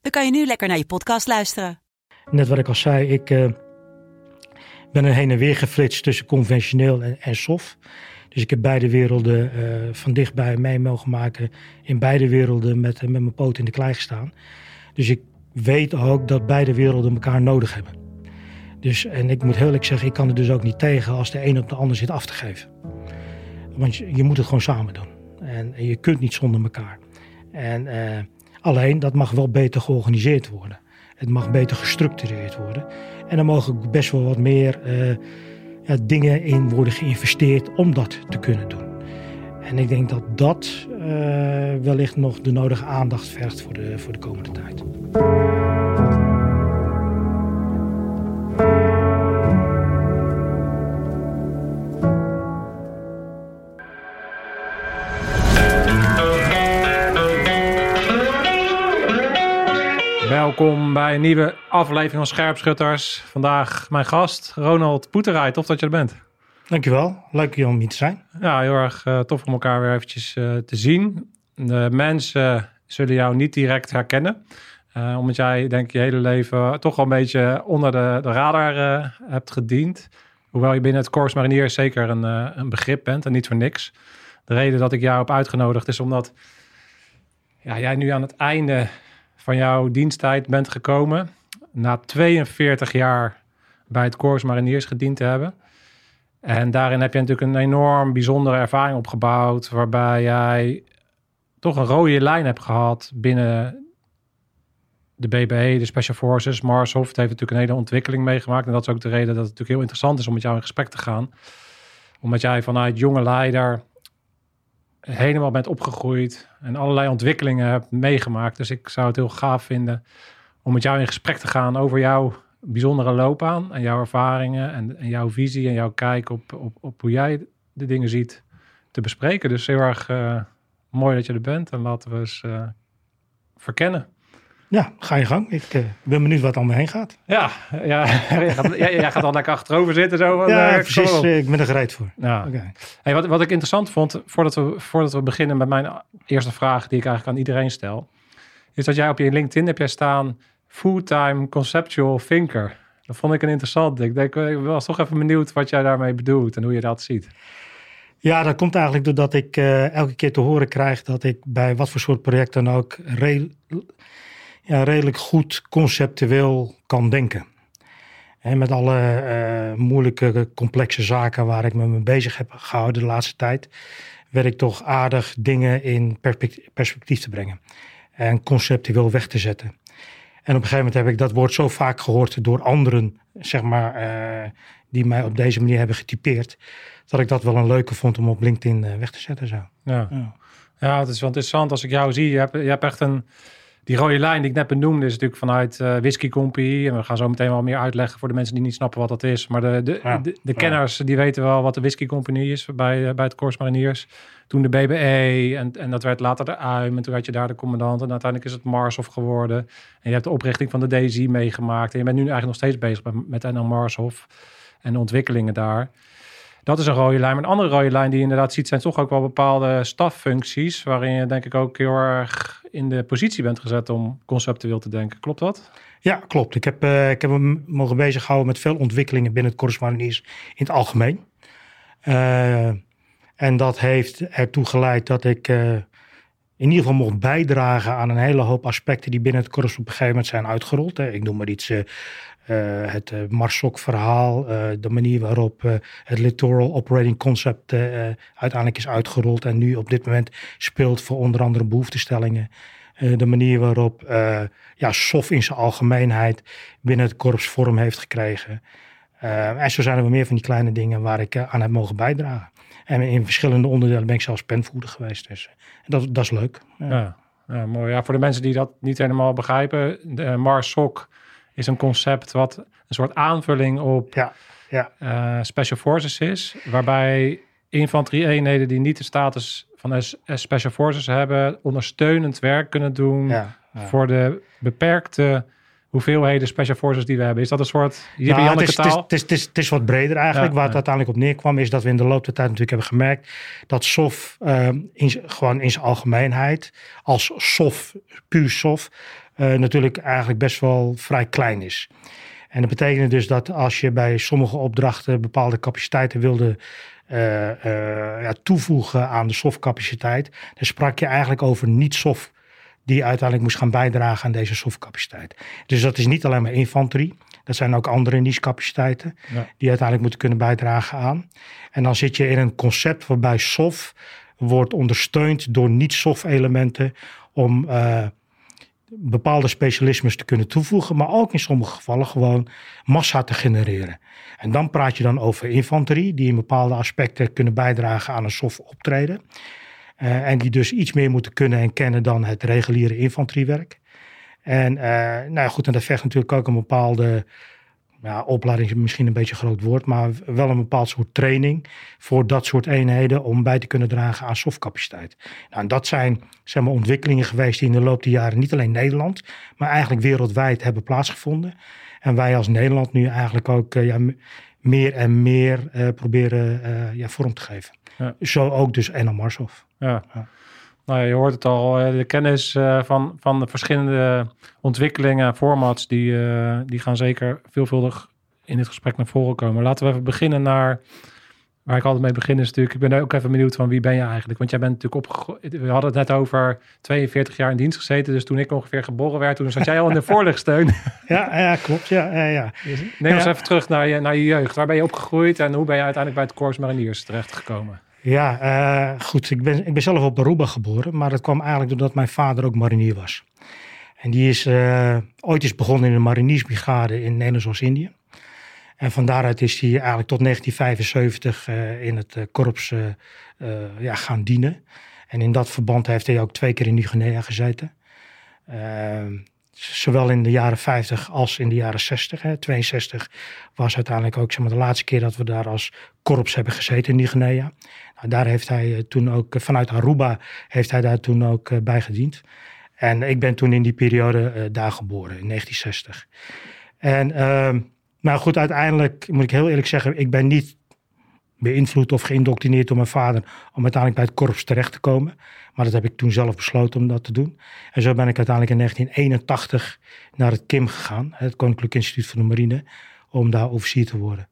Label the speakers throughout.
Speaker 1: dan kan je nu lekker naar je podcast luisteren.
Speaker 2: Net wat ik al zei, ik uh, ben er heen en weer geflitst tussen conventioneel en, en soft. Dus ik heb beide werelden uh, van dichtbij mee mogen maken. In beide werelden met, met mijn poot in de klei gestaan. Dus ik weet ook dat beide werelden elkaar nodig hebben. Dus, en ik moet heel eerlijk zeggen, ik kan er dus ook niet tegen als de een op de ander zit af te geven. Want je, moet het gewoon samen doen. En, en, je kunt niet zonder elkaar. En alleen, dat mag wel beter georganiseerd worden. Het mag beter gestructureerd worden. En er mogen best wel wat meer uh, ja, dingen in worden geïnvesteerd om dat te kunnen doen. En ik denk dat dat uh, wellicht nog de nodige aandacht vergt voor de, voor de komende tijd.
Speaker 3: Welkom bij een nieuwe aflevering van Scherpschutters. Vandaag mijn gast, Ronald Poeterij. Tof dat je er bent.
Speaker 2: Dankjewel. Leuk om hier te zijn.
Speaker 3: Ja, heel erg uh, tof om elkaar weer eventjes uh, te zien. De mensen zullen jou niet direct herkennen. Uh, omdat jij, denk ik, je hele leven toch al een beetje onder de, de radar hebt gediend. Hoewel je binnen het Corps Mariniers zeker een, een begrip bent en niet voor niks. De reden dat ik jou heb uitgenodigd is omdat ja, jij nu aan het einde van jouw diensttijd bent gekomen. Na 42 jaar bij het Corps Mariniers gediend te hebben. En daarin heb je natuurlijk een enorm bijzondere ervaring opgebouwd. Waarbij jij toch een rode lijn hebt gehad binnen de BBE, de Special Forces. Marshof heeft natuurlijk een hele ontwikkeling meegemaakt. En dat is ook de reden dat het natuurlijk heel interessant is om met jou in gesprek te gaan. Omdat jij vanuit jonge leider helemaal bent opgegroeid en allerlei ontwikkelingen hebt meegemaakt. Dus ik zou het heel gaaf vinden om met jou in gesprek te gaan over jouw bijzondere loopbaan en jouw ervaringen en, en jouw visie en jouw kijk op, op, op hoe jij de dingen ziet te bespreken. Dus heel erg uh, mooi dat je er bent en laten we eens uh, verkennen.
Speaker 2: Ja, ga je gang. Ik uh, ben benieuwd wat er om me heen gaat.
Speaker 3: Ja, ja, jij, gaat, jij, jij gaat dan lekker achterover zitten. Zo,
Speaker 2: ja, uh, precies. Ik ben er gereed voor.
Speaker 3: Ja. Okay. Hey, wat, wat ik interessant vond, voordat we, voordat we beginnen met mijn eerste vraag... die ik eigenlijk aan iedereen stel... is dat jij op je LinkedIn heb jij staan... fulltime conceptual thinker. Dat vond ik een interessant. Ik, denk, ik was toch even benieuwd wat jij daarmee bedoelt... en hoe je dat ziet.
Speaker 2: Ja, dat komt eigenlijk doordat ik elke keer te horen krijg... dat ik bij wat voor soort project dan ook... ja, redelijk goed conceptueel kan denken. En met alle uh, moeilijke, complexe zaken waar ik me mee bezig heb gehouden de laatste tijd, werd ik toch aardig dingen in perspectief te brengen. En conceptueel weg te zetten. En op een gegeven moment heb ik dat woord zo vaak gehoord door anderen, zeg maar, uh, die mij op deze manier hebben getypeerd, dat ik dat wel een leuke vond om op LinkedIn uh, weg te zetten. Zo.
Speaker 3: Ja. ja. Ja, het is wel interessant als ik jou zie. Je hebt, je hebt echt een, die rode lijn die ik net benoemde is natuurlijk vanuit uh, Whisky Company. En we gaan zo meteen wel meer uitleggen voor de mensen die niet snappen wat dat is. Maar de, de, ja, de, de, kenners ja. die weten wel wat de Whisky Company is bij, uh, bij het Corps Mariniers. Toen de BBE en, en dat werd later de UIM en toen had je daar de commandant. En uiteindelijk is het Marshof geworden. En je hebt de oprichting van de DSI meegemaakt. En je bent nu eigenlijk nog steeds bezig met, met NL Marshof en de ontwikkelingen daar. Dat is een rode lijn. Maar een andere rode lijn die je inderdaad ziet, zijn toch ook wel bepaalde staffuncties. Waarin je denk ik ook heel erg in de positie bent gezet om conceptueel te denken. Klopt dat?
Speaker 2: Ja, klopt. Ik heb, uh, ik heb me mogen bezighouden met veel ontwikkelingen binnen het correspondeniers in het algemeen. Uh, en dat heeft ertoe geleid dat ik uh, in ieder geval mocht bijdragen aan een hele hoop aspecten die binnen het korps op een gegeven moment zijn uitgerold. Hè. Ik noem maar iets, uh, het uh, Marsok-verhaal, de manier waarop het Littoral Operating Concept uiteindelijk is uitgerold en nu op dit moment speelt voor onder andere behoeftestellingen. de manier waarop ja, SOF in zijn algemeenheid binnen het korps vorm heeft gekregen. en zo zijn er wel meer van die kleine dingen waar ik aan heb mogen bijdragen. En in verschillende onderdelen ben ik zelfs penvoerder geweest. Dus dat, dat is leuk.
Speaker 3: Ja. ja. Mooi. Ja, voor de mensen die dat niet helemaal begrijpen, de Mars SOC is een concept wat een soort aanvulling op
Speaker 2: Ja, ja.
Speaker 3: eh, Special Forces is, waarbij infanterie-eenheden die niet de status van Special Forces hebben, ondersteunend werk kunnen doen
Speaker 2: ja. ja.
Speaker 3: voor de beperkte hoeveelheden Special Forces die we hebben. Is dat een soort
Speaker 2: Nou,
Speaker 3: Janneke
Speaker 2: het, is, het, is,
Speaker 3: taal?
Speaker 2: het, is, het, is, het is wat breder eigenlijk.
Speaker 3: Ja,
Speaker 2: Waar het
Speaker 3: ja.
Speaker 2: uiteindelijk op neerkwam is dat we in de loop der tijd natuurlijk hebben gemerkt dat SOF ehm, in, gewoon in zijn algemeenheid als SOF, puur SOF, eh, natuurlijk eigenlijk best wel vrij klein is. En dat betekende dus dat als je bij sommige opdrachten bepaalde capaciteiten wilde eh, eh, ja, toevoegen aan de SOF-capaciteit, dan sprak je eigenlijk over niet-SOF die uiteindelijk moest gaan bijdragen aan deze SOF-capaciteit. Dus dat is niet alleen maar infanterie. Dat zijn ook andere niche-capaciteiten
Speaker 3: Ja.
Speaker 2: die uiteindelijk moeten kunnen bijdragen aan. En dan zit je in een concept waarbij SOF wordt ondersteund door niet-SOF-elementen om eh, bepaalde specialismes te kunnen toevoegen, maar ook in sommige gevallen gewoon massa te genereren. En dan praat je dan over infanterie, die in bepaalde aspecten kunnen bijdragen aan een SOF-optreden. Eh, en die dus iets meer moeten kunnen en kennen dan het reguliere infanteriewerk. En eh, nou ja, goed, en dat vergt natuurlijk ook een bepaalde ja, opleiding, is misschien een beetje een groot woord, maar wel een bepaald soort training voor dat soort eenheden om bij te kunnen dragen aan softcapaciteit. Nou, en dat zijn zeg maar, ontwikkelingen geweest die in de loop der jaren niet alleen Nederland, maar eigenlijk wereldwijd hebben plaatsgevonden. En wij als Nederland nu eigenlijk ook eh, ja, meer en meer eh, proberen eh, ja, vorm te geven.
Speaker 3: Ja.
Speaker 2: Zo ook dus Enel Marshoff.
Speaker 3: Ja.
Speaker 2: Ja.
Speaker 3: Nou, je hoort het al, eh, de kennis eh, van, van de verschillende ontwikkelingen en formats, die, eh, die gaan zeker veelvuldig in dit gesprek naar voren komen. Laten we even beginnen naar, waar ik altijd mee begin is natuurlijk, ik ben ook even benieuwd van wie ben je eigenlijk? Want jij bent natuurlijk opgegroeid, we hadden het net over 42 jaar in dienst gezeten, dus toen ik ongeveer geboren werd, toen zat jij al in de voorlichtsteun.
Speaker 2: Ja, ja klopt. Ja, ja, ja.
Speaker 3: Neem ons
Speaker 2: Ja.
Speaker 3: even terug naar je, naar je jeugd. Waar ben je opgegroeid en hoe ben je uiteindelijk bij het Corps Mariniers terechtgekomen?
Speaker 2: Ja, eh, goed. Ik ben, ik ben zelf op Aruba geboren, maar dat kwam eigenlijk doordat mijn vader ook marinier was. En die is eh, ooit is begonnen in de mariniersbrigade in Nederlands-Indië. En van daaruit is hij eigenlijk tot 1975 eh, in het korps ja, gaan dienen. En in dat verband heeft hij ook twee keer in Nieuw-Guinea gezeten. Zowel in de jaren 50 als in de jaren 60. Hè. 62 was uiteindelijk ook zeg maar, de laatste keer dat we daar als korps hebben gezeten in Nieuw-Guinea. Nou, daar heeft hij eh, toen ook, eh, vanuit Aruba heeft hij daar toen ook eh, bij gediend. En ik ben toen in die periode daar geboren, in 1960. En ehm, nou goed, uiteindelijk moet ik heel eerlijk zeggen, ik ben niet beïnvloed of geïndoctrineerd door mijn vader om uiteindelijk bij het korps terecht te komen. Maar dat heb ik toen zelf besloten om dat te doen. En zo ben ik uiteindelijk in 1981 naar het KIM gegaan, het Koninklijk Instituut van de Marine, om daar officier te worden.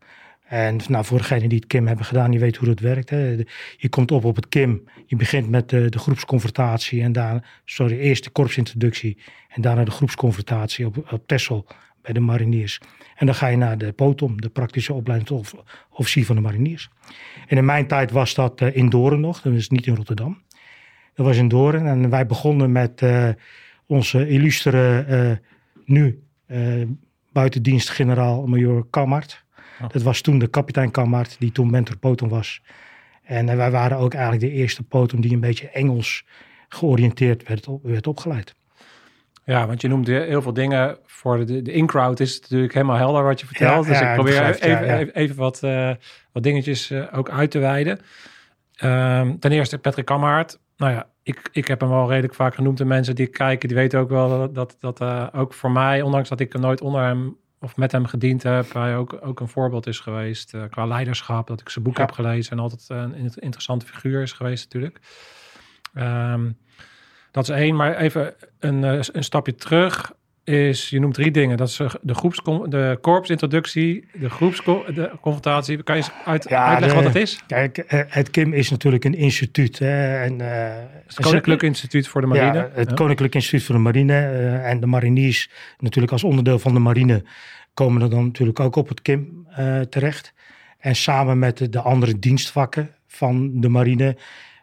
Speaker 2: En nou, voor degenen die het KIM hebben gedaan, die weten hoe dat werkt. Hè. Je komt op op het KIM, je begint met de, de groepsconfrontatie en daarna, sorry, eerst de korpsintroductie en daarna de groepsconfrontatie op, op Texel bij de mariniers. En dan ga je naar de POTOM, de praktische opleiding tot of- officier van de mariniers. En in mijn tijd was dat eh, in Doorn nog, dat is niet in Rotterdam. Dat was in Doorn en wij begonnen met eh, onze illustere, eh, nu eh buitendienst generaal-major Kammert. Dat was toen de kapitein Kammert, die toen mentor Potom was. En eh, wij waren ook eigenlijk de eerste Potom die een beetje Engels georiënteerd werd, op, werd opgeleid.
Speaker 3: Ja, want je noemt heel veel dingen. Voor de, de in-crowd is het natuurlijk helemaal helder wat je vertelt.
Speaker 2: Ja,
Speaker 3: dus
Speaker 2: ja,
Speaker 3: ik probeer
Speaker 2: begrijp
Speaker 3: even,
Speaker 2: ja,
Speaker 3: even, even wat, eh, wat dingetjes eh, ook uit te wijden. Ehm, ten eerste Patrick Kammaert. Nou ja, ik, ik heb hem wel redelijk vaak genoemd. De mensen die kijken, die weten ook wel dat, dat, ook voor mij, ondanks dat ik er nooit onder hem of met hem gediend heb, hij ook, ook een voorbeeld is geweest eh, qua leiderschap. Dat ik zijn boek
Speaker 2: Ja.
Speaker 3: heb gelezen en altijd een in- interessante figuur is geweest natuurlijk. Ehm, dat is één, maar even een, eh, een stapje terug is, je noemt drie dingen. Dat is eh, de, groeps, de korpsintroductie, de groepsconfrontatie. Kan je eens uit,
Speaker 2: Ja,
Speaker 3: uitleggen
Speaker 2: de-
Speaker 3: wat het is?
Speaker 2: Kijk, eh, het KIM is natuurlijk een instituut. Hè, en, eh,
Speaker 3: Het Koninklijk Instituut voor de Marine.
Speaker 2: Ja, het
Speaker 3: Ja.
Speaker 2: Koninklijk Instituut voor de Marine en de mariniers, natuurlijk als onderdeel van de marine, komen er dan natuurlijk ook op het KIM terecht. En samen met de, de andere dienstvakken van de marine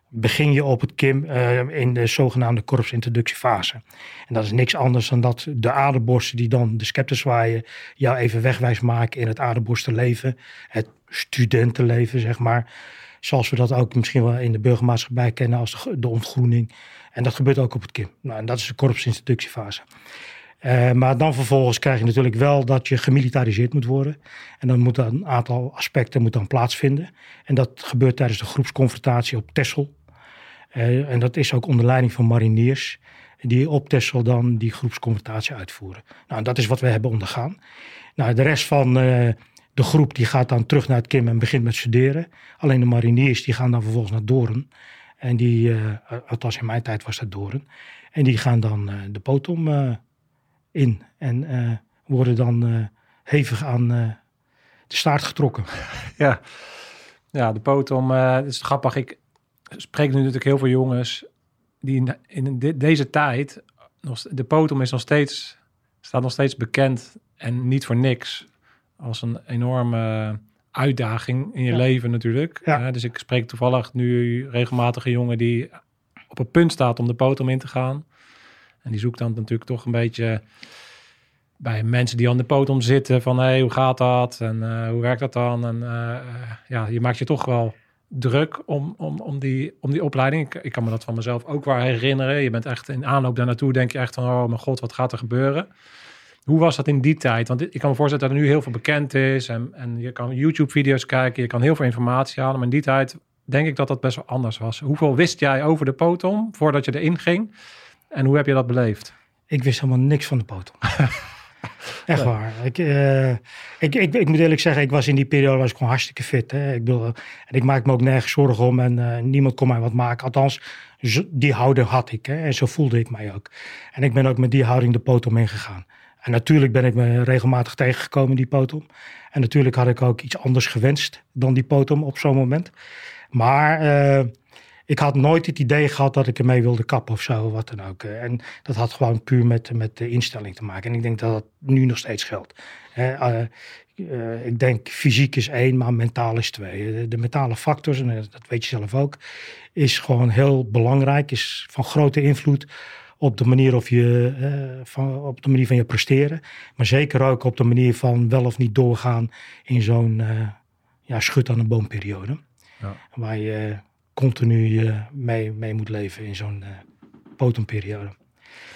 Speaker 2: begin je op het KIM eh, in de zogenaamde korpsintroductiefase. En dat is niks anders dan dat de aderborsten die dan de scepter zwaaien, jou even wegwijs maken in het aderborstenleven, het studentenleven zeg maar. Zoals we dat ook misschien wel in de burgermaatschappij kennen als de, ontgroening. En dat gebeurt ook op het KIM. Nou, en dat is de korpsintroductiefase. Uh, maar dan vervolgens krijg je natuurlijk wel dat je gemilitariseerd moet worden. En dan moeten een aantal aspecten moet dan plaatsvinden. En dat gebeurt tijdens de groepsconfrontatie op Texel. Uh, en dat is ook onder leiding van mariniers die op Texel dan die groepsconfrontatie uitvoeren. Nou, dat is wat we hebben ondergaan. Nou, de rest van uh, de groep die gaat dan terug naar het KIM en begint met studeren. Alleen de mariniers die gaan dan vervolgens naar Doorn. En die, althans in mijn tijd was dat Doorn. En die gaan dan de potom in. En worden dan hevig aan de staart getrokken.
Speaker 3: Ja, ja de potom, het is grappig. Ik spreek nu natuurlijk heel veel jongens die in, in deze tijd, nog, de potom is nog steeds, staat nog steeds bekend en niet voor niks als een enorme uitdaging in je leven natuurlijk. Ja. dus ik spreek toevallig nu regelmatig een jongen die op het punt staat om de potom in te gaan. En die zoekt dan natuurlijk toch een beetje bij mensen die aan de potom zitten van hey, hoe gaat dat en uh, hoe werkt dat dan? En uh, ja, je maakt je toch wel druk om, om, om, die, om die opleiding. Ik, ik, kan me dat van mezelf ook wel herinneren. Je bent echt in aanloop daar naartoe, denk je echt van, oh mijn god, wat gaat er gebeuren? Hoe was dat in die tijd? Want ik kan me voorstellen dat er nu heel veel bekend is en, en je kan YouTube-video's kijken, je kan heel veel informatie halen, maar in die tijd denk ik dat dat best wel anders was. Hoeveel wist jij over de potom voordat je erin ging en hoe heb je dat beleefd?
Speaker 2: Ik wist helemaal niks van de potom. Echt waar. Ik, uh, ik, ik, ik, moet eerlijk zeggen, ik was in die periode was ik gewoon hartstikke fit. Hè. Ik bedoel, en ik maak me ook nergens zorgen om en uh, niemand kon mij wat maken. Althans, die houding had ik hè, en zo voelde ik mij ook. En ik ben ook met die houding de potom ingegaan. En natuurlijk ben ik me regelmatig tegengekomen in die potom. En natuurlijk had ik ook iets anders gewenst dan die potom op zo'n moment. Maar uh, ik had nooit het idee gehad dat ik ermee wilde kappen of zo, wat dan ook. En dat had gewoon puur met, met de instelling te maken. En ik denk dat dat nu nog steeds geldt. Uh, uh, ik denk fysiek is één, maar mentaal is twee. De, de, mentale factors, en dat weet je zelf ook, is gewoon heel belangrijk, is van grote invloed op de manier of je uh, van, op de manier van je presteren, maar zeker ook op de manier van wel of niet doorgaan in zo'n ja, schut aan een boomperiode. Ja. Waar je continu uh, mee, mee moet leven in zo'n uh, potemperiode.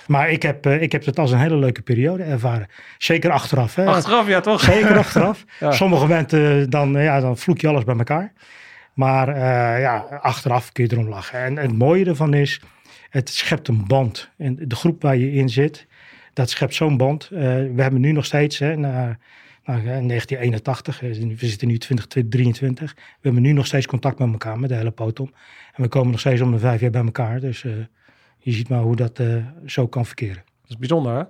Speaker 2: Maar ik heb, uh, ik heb het als een hele leuke periode ervaren. Zeker achteraf. Hè?
Speaker 3: Achteraf, ja toch?
Speaker 2: Zeker achteraf. ja. Sommige momenten dan, ja, dan vloek je alles bij elkaar. Maar ja, achteraf kun je erom lachen. En, het mooie ervan is, het schept een band. En de groep waar je in zit, dat schept zo'n band. we hebben nu nog steeds, hè, na, nou, in 1981, eh, we zitten nu 2023. We hebben nu nog steeds contact met elkaar, met de hele potom. En we komen nog steeds om de vijf jaar bij elkaar. Dus uh, je ziet maar hoe dat uh, zo kan verkeren.
Speaker 3: Dat is bijzonder, hè?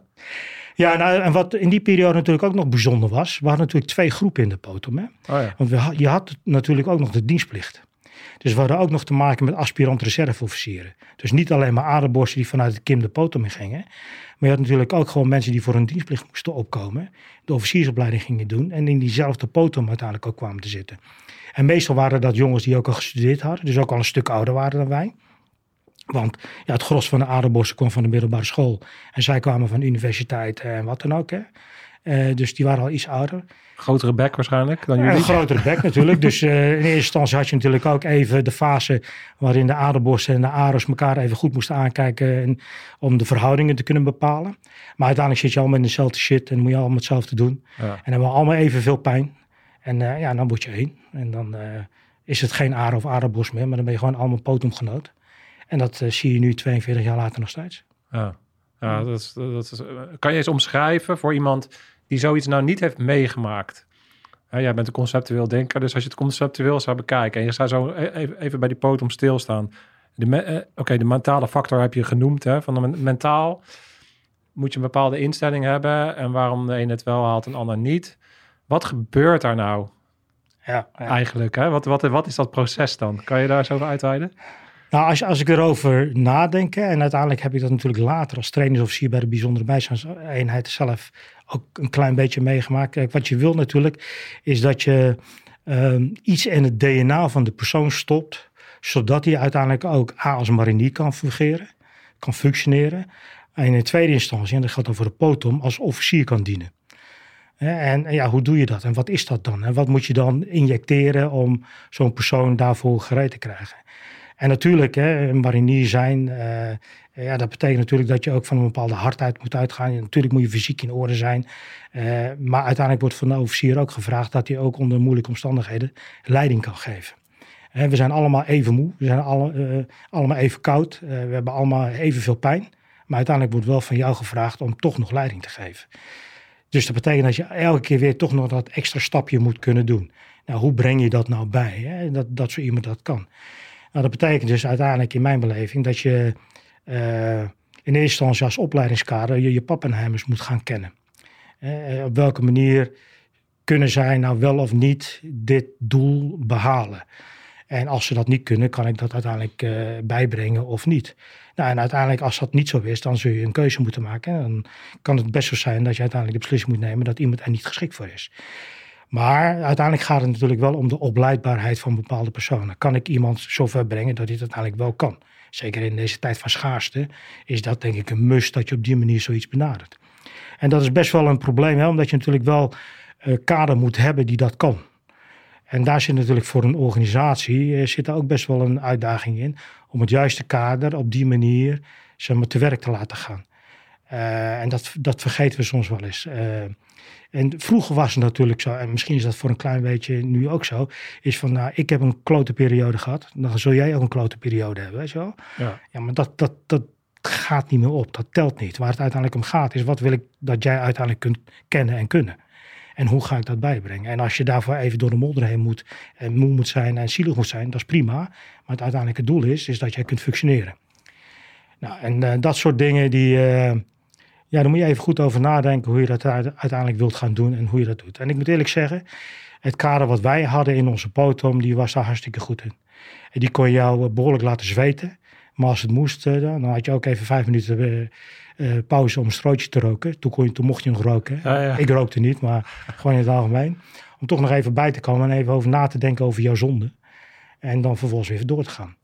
Speaker 2: Ja, nou, en wat in die periode natuurlijk ook nog bijzonder was, we hadden natuurlijk twee groepen in de potom. Hè? Oh ja. Want we, je had natuurlijk ook nog de dienstplicht. Dus we hadden ook nog te maken met aspirant reserveofficieren. Dus niet alleen maar aderborsten die vanuit het Kim de potom in gingen. Maar je had natuurlijk ook gewoon mensen die voor hun dienstplicht moesten opkomen. De officiersopleiding gingen doen. En in diezelfde potom uiteindelijk ook kwamen te zitten. En meestal waren dat jongens die ook al gestudeerd hadden. Dus ook al een stuk ouder waren dan wij. Want ja, het gros van de aderborsten kwam van de middelbare school. En zij kwamen van universiteit en wat dan ook. Hè. Uh, dus die waren al iets ouder.
Speaker 3: Grotere bek waarschijnlijk dan jullie?
Speaker 2: een grotere bek natuurlijk. Dus uh, in eerste instantie had je natuurlijk ook even de fase waarin de aderborsten en de aros elkaar even goed moesten aankijken. En, om de verhoudingen te kunnen bepalen. Maar uiteindelijk zit je allemaal in dezelfde shit en moet je allemaal hetzelfde doen. Ja. En hebben we allemaal evenveel pijn. En uh, ja, dan word je één. En dan is het geen aar of aderborst meer, maar dan ben je gewoon allemaal potemgenoot. En dat zie je nu 42 jaar later nog steeds.
Speaker 3: Ja. Ja, dat is, dat is, kan je eens omschrijven voor iemand die zoiets nou niet heeft meegemaakt? Ja, jij bent een conceptueel denker, dus als je het conceptueel zou bekijken en je zou zo e-, even, even bij die poot stilstaan. Eh, Oké, de mentale factor heb je genoemd, hè, van de mentaal moet je een bepaalde instelling hebben en waarom de een het wel haalt en de ander niet. Wat gebeurt daar nou ja, ja. eigenlijk? Hè? Wat, wat, wat is dat proces dan? Kan je daar zo over uitweiden?
Speaker 2: Nou, als, ik erover nadenk, en uiteindelijk heb ik dat natuurlijk later als trainingsofficier bij de bijzondere bijstandseenheid zelf ook een klein beetje meegemaakt. Kijk, wat je wil natuurlijk, is dat je um, iets in het DNA van de persoon stopt, zodat hij uiteindelijk ook A als marinier kan fungeren, kan functioneren. En in tweede instantie, en dat gaat over de potom, als officier kan dienen. En, en ja, hoe doe je dat en wat is dat dan? En wat moet je dan injecteren om zo'n persoon daarvoor gereed te krijgen? En natuurlijk, hè, marinier zijn, uh, ja, dat betekent natuurlijk dat je ook van een bepaalde hardheid moet uitgaan. natuurlijk moet je fysiek in orde zijn. Uh, maar uiteindelijk wordt van de officier ook gevraagd dat hij ook onder moeilijke omstandigheden leiding kan geven. we zijn allemaal even moe, we zijn alle, uh, allemaal even koud, we hebben allemaal evenveel pijn. Maar uiteindelijk wordt wel van jou gevraagd om toch nog leiding te geven. Dus dat betekent dat je elke keer weer toch nog dat extra stapje moet kunnen doen. Nou, hoe breng je dat nou bij? Hè? Dat, dat zo iemand dat kan. Nou, dat betekent dus uiteindelijk in mijn beleving dat je uh, in eerste instantie als opleidingskader je, je pappenheimers moet gaan kennen. Uh, op welke manier kunnen zij nou wel of niet dit doel behalen? En als ze dat niet kunnen, kan ik dat uiteindelijk bijbrengen of niet. Nou, en uiteindelijk, als dat niet zo is, dan zul je een keuze moeten maken. Dan kan het best zo zijn dat je uiteindelijk de beslissing moet nemen dat iemand er niet geschikt voor is. Maar uiteindelijk gaat het natuurlijk wel om de opleidbaarheid van bepaalde personen. Kan ik iemand zover brengen dat hij het uiteindelijk wel kan? Zeker in deze tijd van schaarste is dat denk ik een must dat je op die manier zoiets benadert. En dat is best wel een probleem, hè, omdat je natuurlijk wel uh, kader moet hebben die dat kan. En daar zit natuurlijk voor een organisatie uh, zit daar ook best wel een uitdaging in om het juiste kader op die manier zeg te werk te laten gaan. Uh, en dat, dat vergeten we soms wel eens. Uh, en vroeger was het natuurlijk zo, en misschien is dat voor een klein beetje nu ook zo, is van, nou, ik heb een klote periode gehad, dan zul jij ook een klote periode hebben, weet je wel? Ja, ja maar dat, dat, dat gaat niet meer op, dat telt niet. Waar het uiteindelijk om gaat, is wat wil ik dat jij uiteindelijk kunt kennen en kunnen. En hoe ga ik dat bijbrengen? En als je daarvoor even door de modder heen moet en moe moet zijn en zielig moet zijn, dat is prima. Maar het uiteindelijke doel is, is dat jij kunt functioneren. Nou, en uh, dat soort dingen, die, uh, ja, daar moet je even goed over nadenken hoe je dat uiteindelijk wilt gaan doen en hoe je dat doet. En ik moet eerlijk zeggen, het kader wat wij hadden in onze potom, die was daar hartstikke goed in. En die kon jou eh, behoorlijk laten zweten. Maar als het moest, dan had je ook even vijf minuten uh, pauze om een strootje te roken. Toen, kon je, toen mocht je nog roken. Ja, ja. Ik rookte niet, maar gewoon in het algemeen. Om toch nog even bij te komen en even over na te denken over jouw zonde. En dan vervolgens weer door te gaan.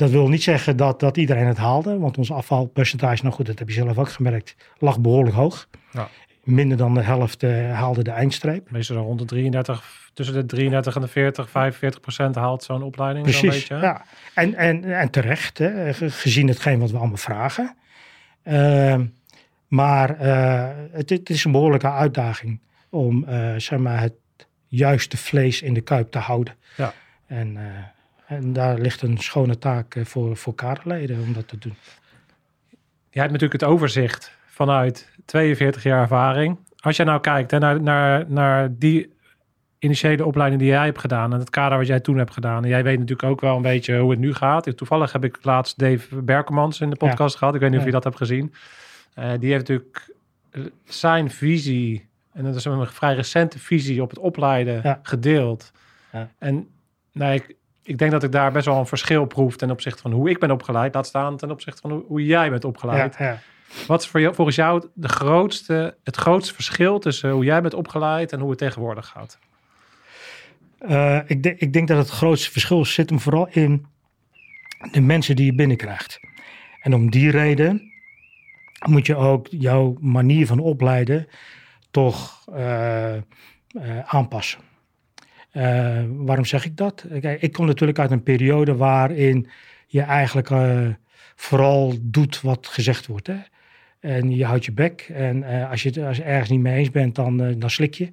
Speaker 2: Dat wil niet zeggen dat, dat iedereen het haalde, want ons afvalpercentage, nou goed, dat heb je zelf ook gemerkt, lag behoorlijk hoog. Ja. Minder dan de helft uh, haalde de eindstreep.
Speaker 3: Meestal rond de 33, tussen de 33 en de 40, 45 procent haalt zo'n opleiding.
Speaker 2: Precies,
Speaker 3: beetje,
Speaker 2: ja. En, en, en terecht, hè, gezien hetgeen wat we allemaal vragen. Uh, maar uh, het, het, is een behoorlijke uitdaging om uh, zeg maar het juiste vlees in de kuip te houden. Ja. En, en daar ligt een schone taak voor, voor kaderleden om dat te doen.
Speaker 3: Je hebt natuurlijk het overzicht vanuit 42 jaar ervaring. Als je nou kijkt hè, naar, naar, naar die initiële opleiding die jij hebt gedaan en het kader wat jij toen hebt gedaan. En jij weet natuurlijk ook wel een beetje hoe het nu gaat. Toevallig heb ik laatst Dave Berkemans in de podcast gehad. Ik weet niet of je dat hebt gezien. Uh, die heeft natuurlijk zijn visie, en dat is een vrij recente visie op het opleiden, ja. gedeeld. Ja. En nou, ik, ik denk dat ik daar best wel een verschil proef ten opzichte van hoe ik ben opgeleid. Laat staan ten opzichte van hoe, hoe jij bent opgeleid. Wat is voor jou, volgens jou de grootste, het grootste verschil tussen hoe jij bent opgeleid en hoe het tegenwoordig gaat?
Speaker 2: Uh, ik, de, ik, denk dat het grootste verschil zit hem vooral in de mensen die je binnenkrijgt. En om die reden moet je ook jouw manier van opleiden toch uh, uh, aanpassen. Waarom zeg ik dat? Kijk, ik kom natuurlijk uit een periode waarin je eigenlijk vooral doet wat gezegd wordt. Hè? En je houdt je bek. En als, je, als je ergens niet mee eens bent, dan, dan slik je.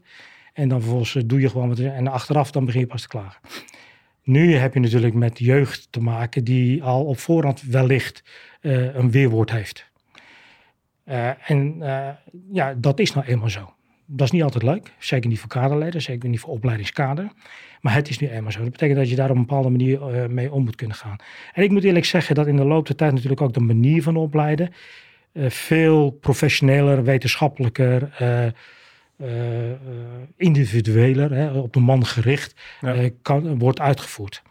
Speaker 2: En dan vervolgens eh, doe je gewoon wat. En achteraf dan begin je pas te klagen. Nu heb je natuurlijk met jeugd te maken die al op voorhand wellicht een weerwoord heeft. En ja, dat is nou eenmaal zo. Dat is niet altijd leuk. Zeker niet voor kaderleden, zeker niet voor opleidingskader. Maar het is nu eenmaal zo. Dat betekent dat je daar op een bepaalde manier mee om moet kunnen gaan. En ik moet eerlijk zeggen dat in de loop der tijd natuurlijk ook de manier van opleiden veel professioneler, wetenschappelijker uh, individueler, hè, op de man gericht, ja. kan, wordt uitgevoerd.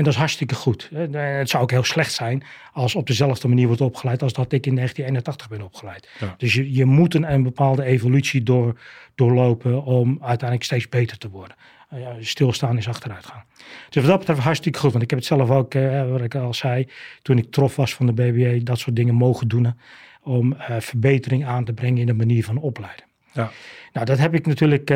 Speaker 2: En dat is hartstikke goed. Het zou ook heel slecht zijn als op dezelfde manier wordt opgeleid als dat ik in 1981 ben opgeleid. Ja. Dus je, je moet een, een bepaalde evolutie door, doorlopen om uiteindelijk steeds beter te worden. Uh, stilstaan is achteruit gaan. Dus wat dat betreft hartstikke goed. Want ik heb het zelf ook, uh, wat ik al zei, toen ik trof was van de BBA, dat soort dingen mogen doen. Om uh, verbetering aan te brengen in de manier van opleiden.
Speaker 3: Ja.
Speaker 2: Nou, dat heb ik natuurlijk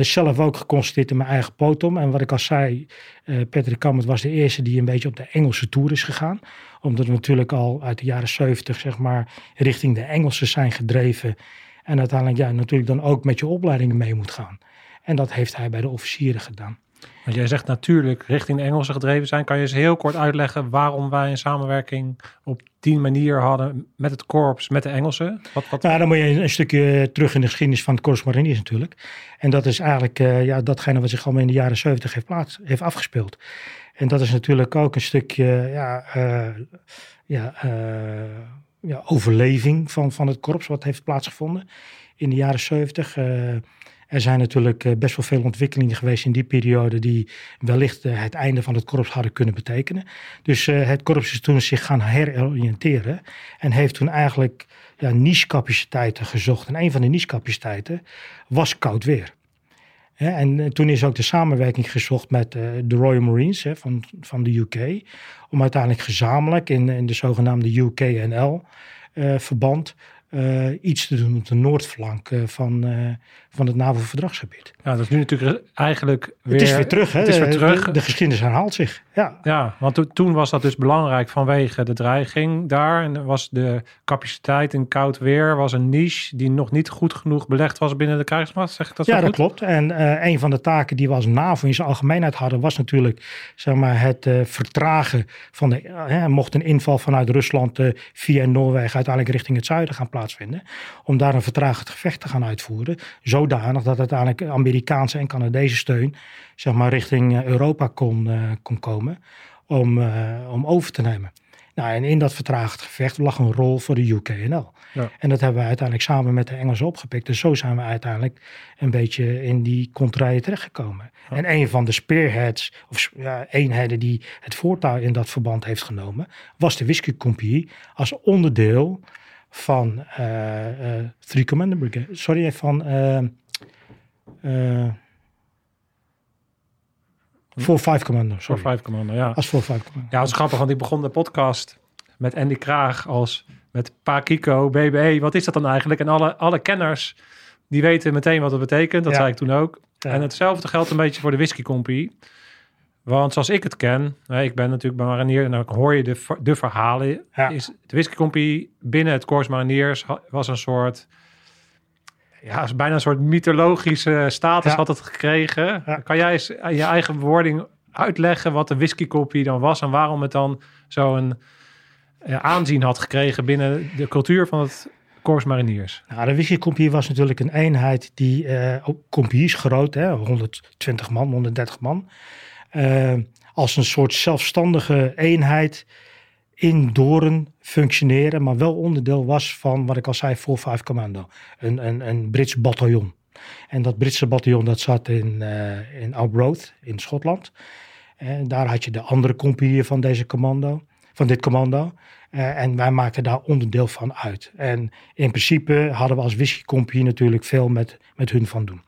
Speaker 2: zelf ook geconstateerd in mijn eigen potom. En wat ik al zei, uh, Patrick Kammert was de eerste die een beetje op de Engelse tour is gegaan. Omdat we natuurlijk al uit de jaren 70 zeg maar richting de Engelsen zijn gedreven. En uiteindelijk ja, natuurlijk dan ook met je opleidingen mee moet gaan. En dat heeft hij bij de officieren gedaan.
Speaker 3: Want jij zegt natuurlijk richting de Engelsen gedreven zijn. Kan je eens heel kort uitleggen waarom wij een samenwerking op die manier hadden met het korps, met de Engelsen?
Speaker 2: Wat, wat... Nou, dan moet je een, stukje terug in de geschiedenis van het korps mariniers natuurlijk. En dat is eigenlijk uh, ja, datgene wat zich allemaal in de jaren 70 heeft, plaats, heeft afgespeeld. En dat is natuurlijk ook een stukje ja, uh, ja, uh, ja, overleving van, van het korps wat heeft plaatsgevonden in de jaren 70. Er zijn natuurlijk eh, best wel veel ontwikkelingen geweest in die periode die wellicht eh, het einde van het korps hadden kunnen betekenen. Dus eh, het korps is toen zich gaan heroriënteren en heeft toen eigenlijk ja, niche-capaciteiten gezocht. En een van de niche-capaciteiten was koud weer. en toen is ook de samenwerking gezocht met de Royal Marines van, van de UK. Om uiteindelijk gezamenlijk in, in de zogenaamde UKNL-verband uh, iets te doen op de noordflank van, van het NAVO-verdragsgebied.
Speaker 3: Ja, dat is nu natuurlijk eigenlijk weer...
Speaker 2: Het is weer terug, hè?
Speaker 3: Het is weer terug.
Speaker 2: De, de geschiedenis herhaalt zich, ja.
Speaker 3: Ja, want to, toen was dat dus belangrijk vanwege de dreiging daar. En was de capaciteit in koud weer was een niche die nog niet goed genoeg belegd was binnen de krijgsmacht. Zeg ik dat
Speaker 2: Ja,
Speaker 3: dat
Speaker 2: klopt. En een van de taken die we als NAVO in zijn algemeenheid hadden... was natuurlijk zeg maar, het vertragen van de... mocht een inval vanuit Rusland via Noorwegen uiteindelijk richting het zuiden gaan plaatsvinden. Om daar een vertragend gevecht te gaan uitvoeren. Zodanig dat uiteindelijk Amerikaanse en Canadese steun zeg maar, richting eh, Europa kon, uh, kon komen. Om, uh, om over te nemen. Nou, en in dat vertraagd gevecht lag een rol voor de UKNL. Ja. En dat hebben we uiteindelijk samen met de Engelsen opgepikt. En zo zijn we uiteindelijk een beetje in die contraien terechtgekomen. Ja. En een van de spearheads, of ja, eenheden die het voortouw in dat verband heeft genomen, was de Whisky Compagnie als onderdeel van uh, uh, Three Commander Brigade. Sorry, van... Uh, uh, 4-5 Commando. 4-5
Speaker 3: Commando, ja.
Speaker 2: Als 4-5 Commando.
Speaker 3: Ja, dat is grappig, want ik begon de podcast met Andy Kraag als met Pa Kiko, BBE. Wat is dat dan eigenlijk? En alle, alle kenners, die weten meteen wat het betekent. Dat ja. zei ik toen ook. Ja. En hetzelfde geldt een beetje voor de Whisky Company. Want zoals ik het ken, ik ben natuurlijk bij Marinier en dan hoor je de, de verhalen. Ja. Is de Whisky Company binnen het Corps Mariniers was een soort, ja, bijna een soort mythologische status ja. had het gekregen. Ja. Kan jij eens je eigen wording uitleggen wat de Whisky Company dan was en waarom het dan zo'n aanzien had gekregen binnen de cultuur van het Corps Mariniers?
Speaker 2: Nou, de Whisky Company was natuurlijk een eenheid die, uh, compagnies groot, hè, 120 man, 130 man uh, als een soort zelfstandige eenheid in Doorn functioneren, maar wel onderdeel was van wat ik al zei, 4-5 Commando, een, een, een Brits bataljon. En dat Britse bataljon dat zat in, uh, in in Schotland. En daar had je de andere compagnieën van deze commando, van dit commando. Uh, en wij maakten daar onderdeel van uit. En in principe hadden we als Whisky Compagnie natuurlijk veel met, met hun van doen.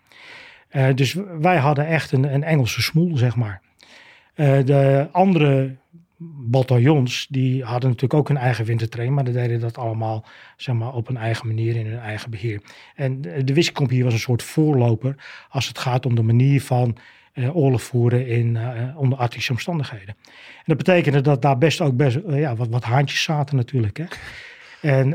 Speaker 2: Dus wij hadden echt een, een Engelse smoel, zeg maar. Uh, de andere bataljons, die hadden natuurlijk ook een eigen wintertrain, maar die deden dat allemaal zeg maar, op een eigen manier in hun eigen beheer. En de Wisselcompagnie was een soort voorloper als het gaat om de manier van uh, oorlog voeren in, uh, onder arctische omstandigheden. En dat betekende dat daar best ook best, ja, wat, wat haantjes zaten natuurlijk. Hè. En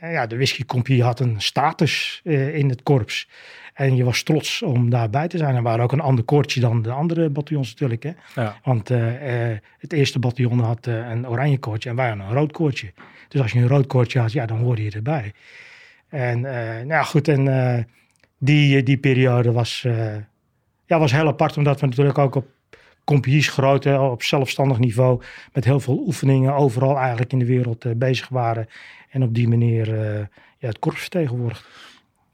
Speaker 2: ja, de Whisky Compagnie had een status in het korps. En je was trots om daarbij te zijn. Er waren ook een ander koortje dan de andere bataljons natuurlijk. Hè? Ja. Want uh, uh, het eerste bataljon had uh, een oranje koortje en wij hadden een rood koortje. Dus als je een rood koortje had, ja, dan hoorde je erbij. En nou goed, en die, die periode was, ja, was heel apart, omdat we natuurlijk ook op compagnies groot, op zelfstandig niveau, met heel veel oefeningen overal eigenlijk in de wereld bezig waren. En op die manier ja, het korps vertegenwoordigd.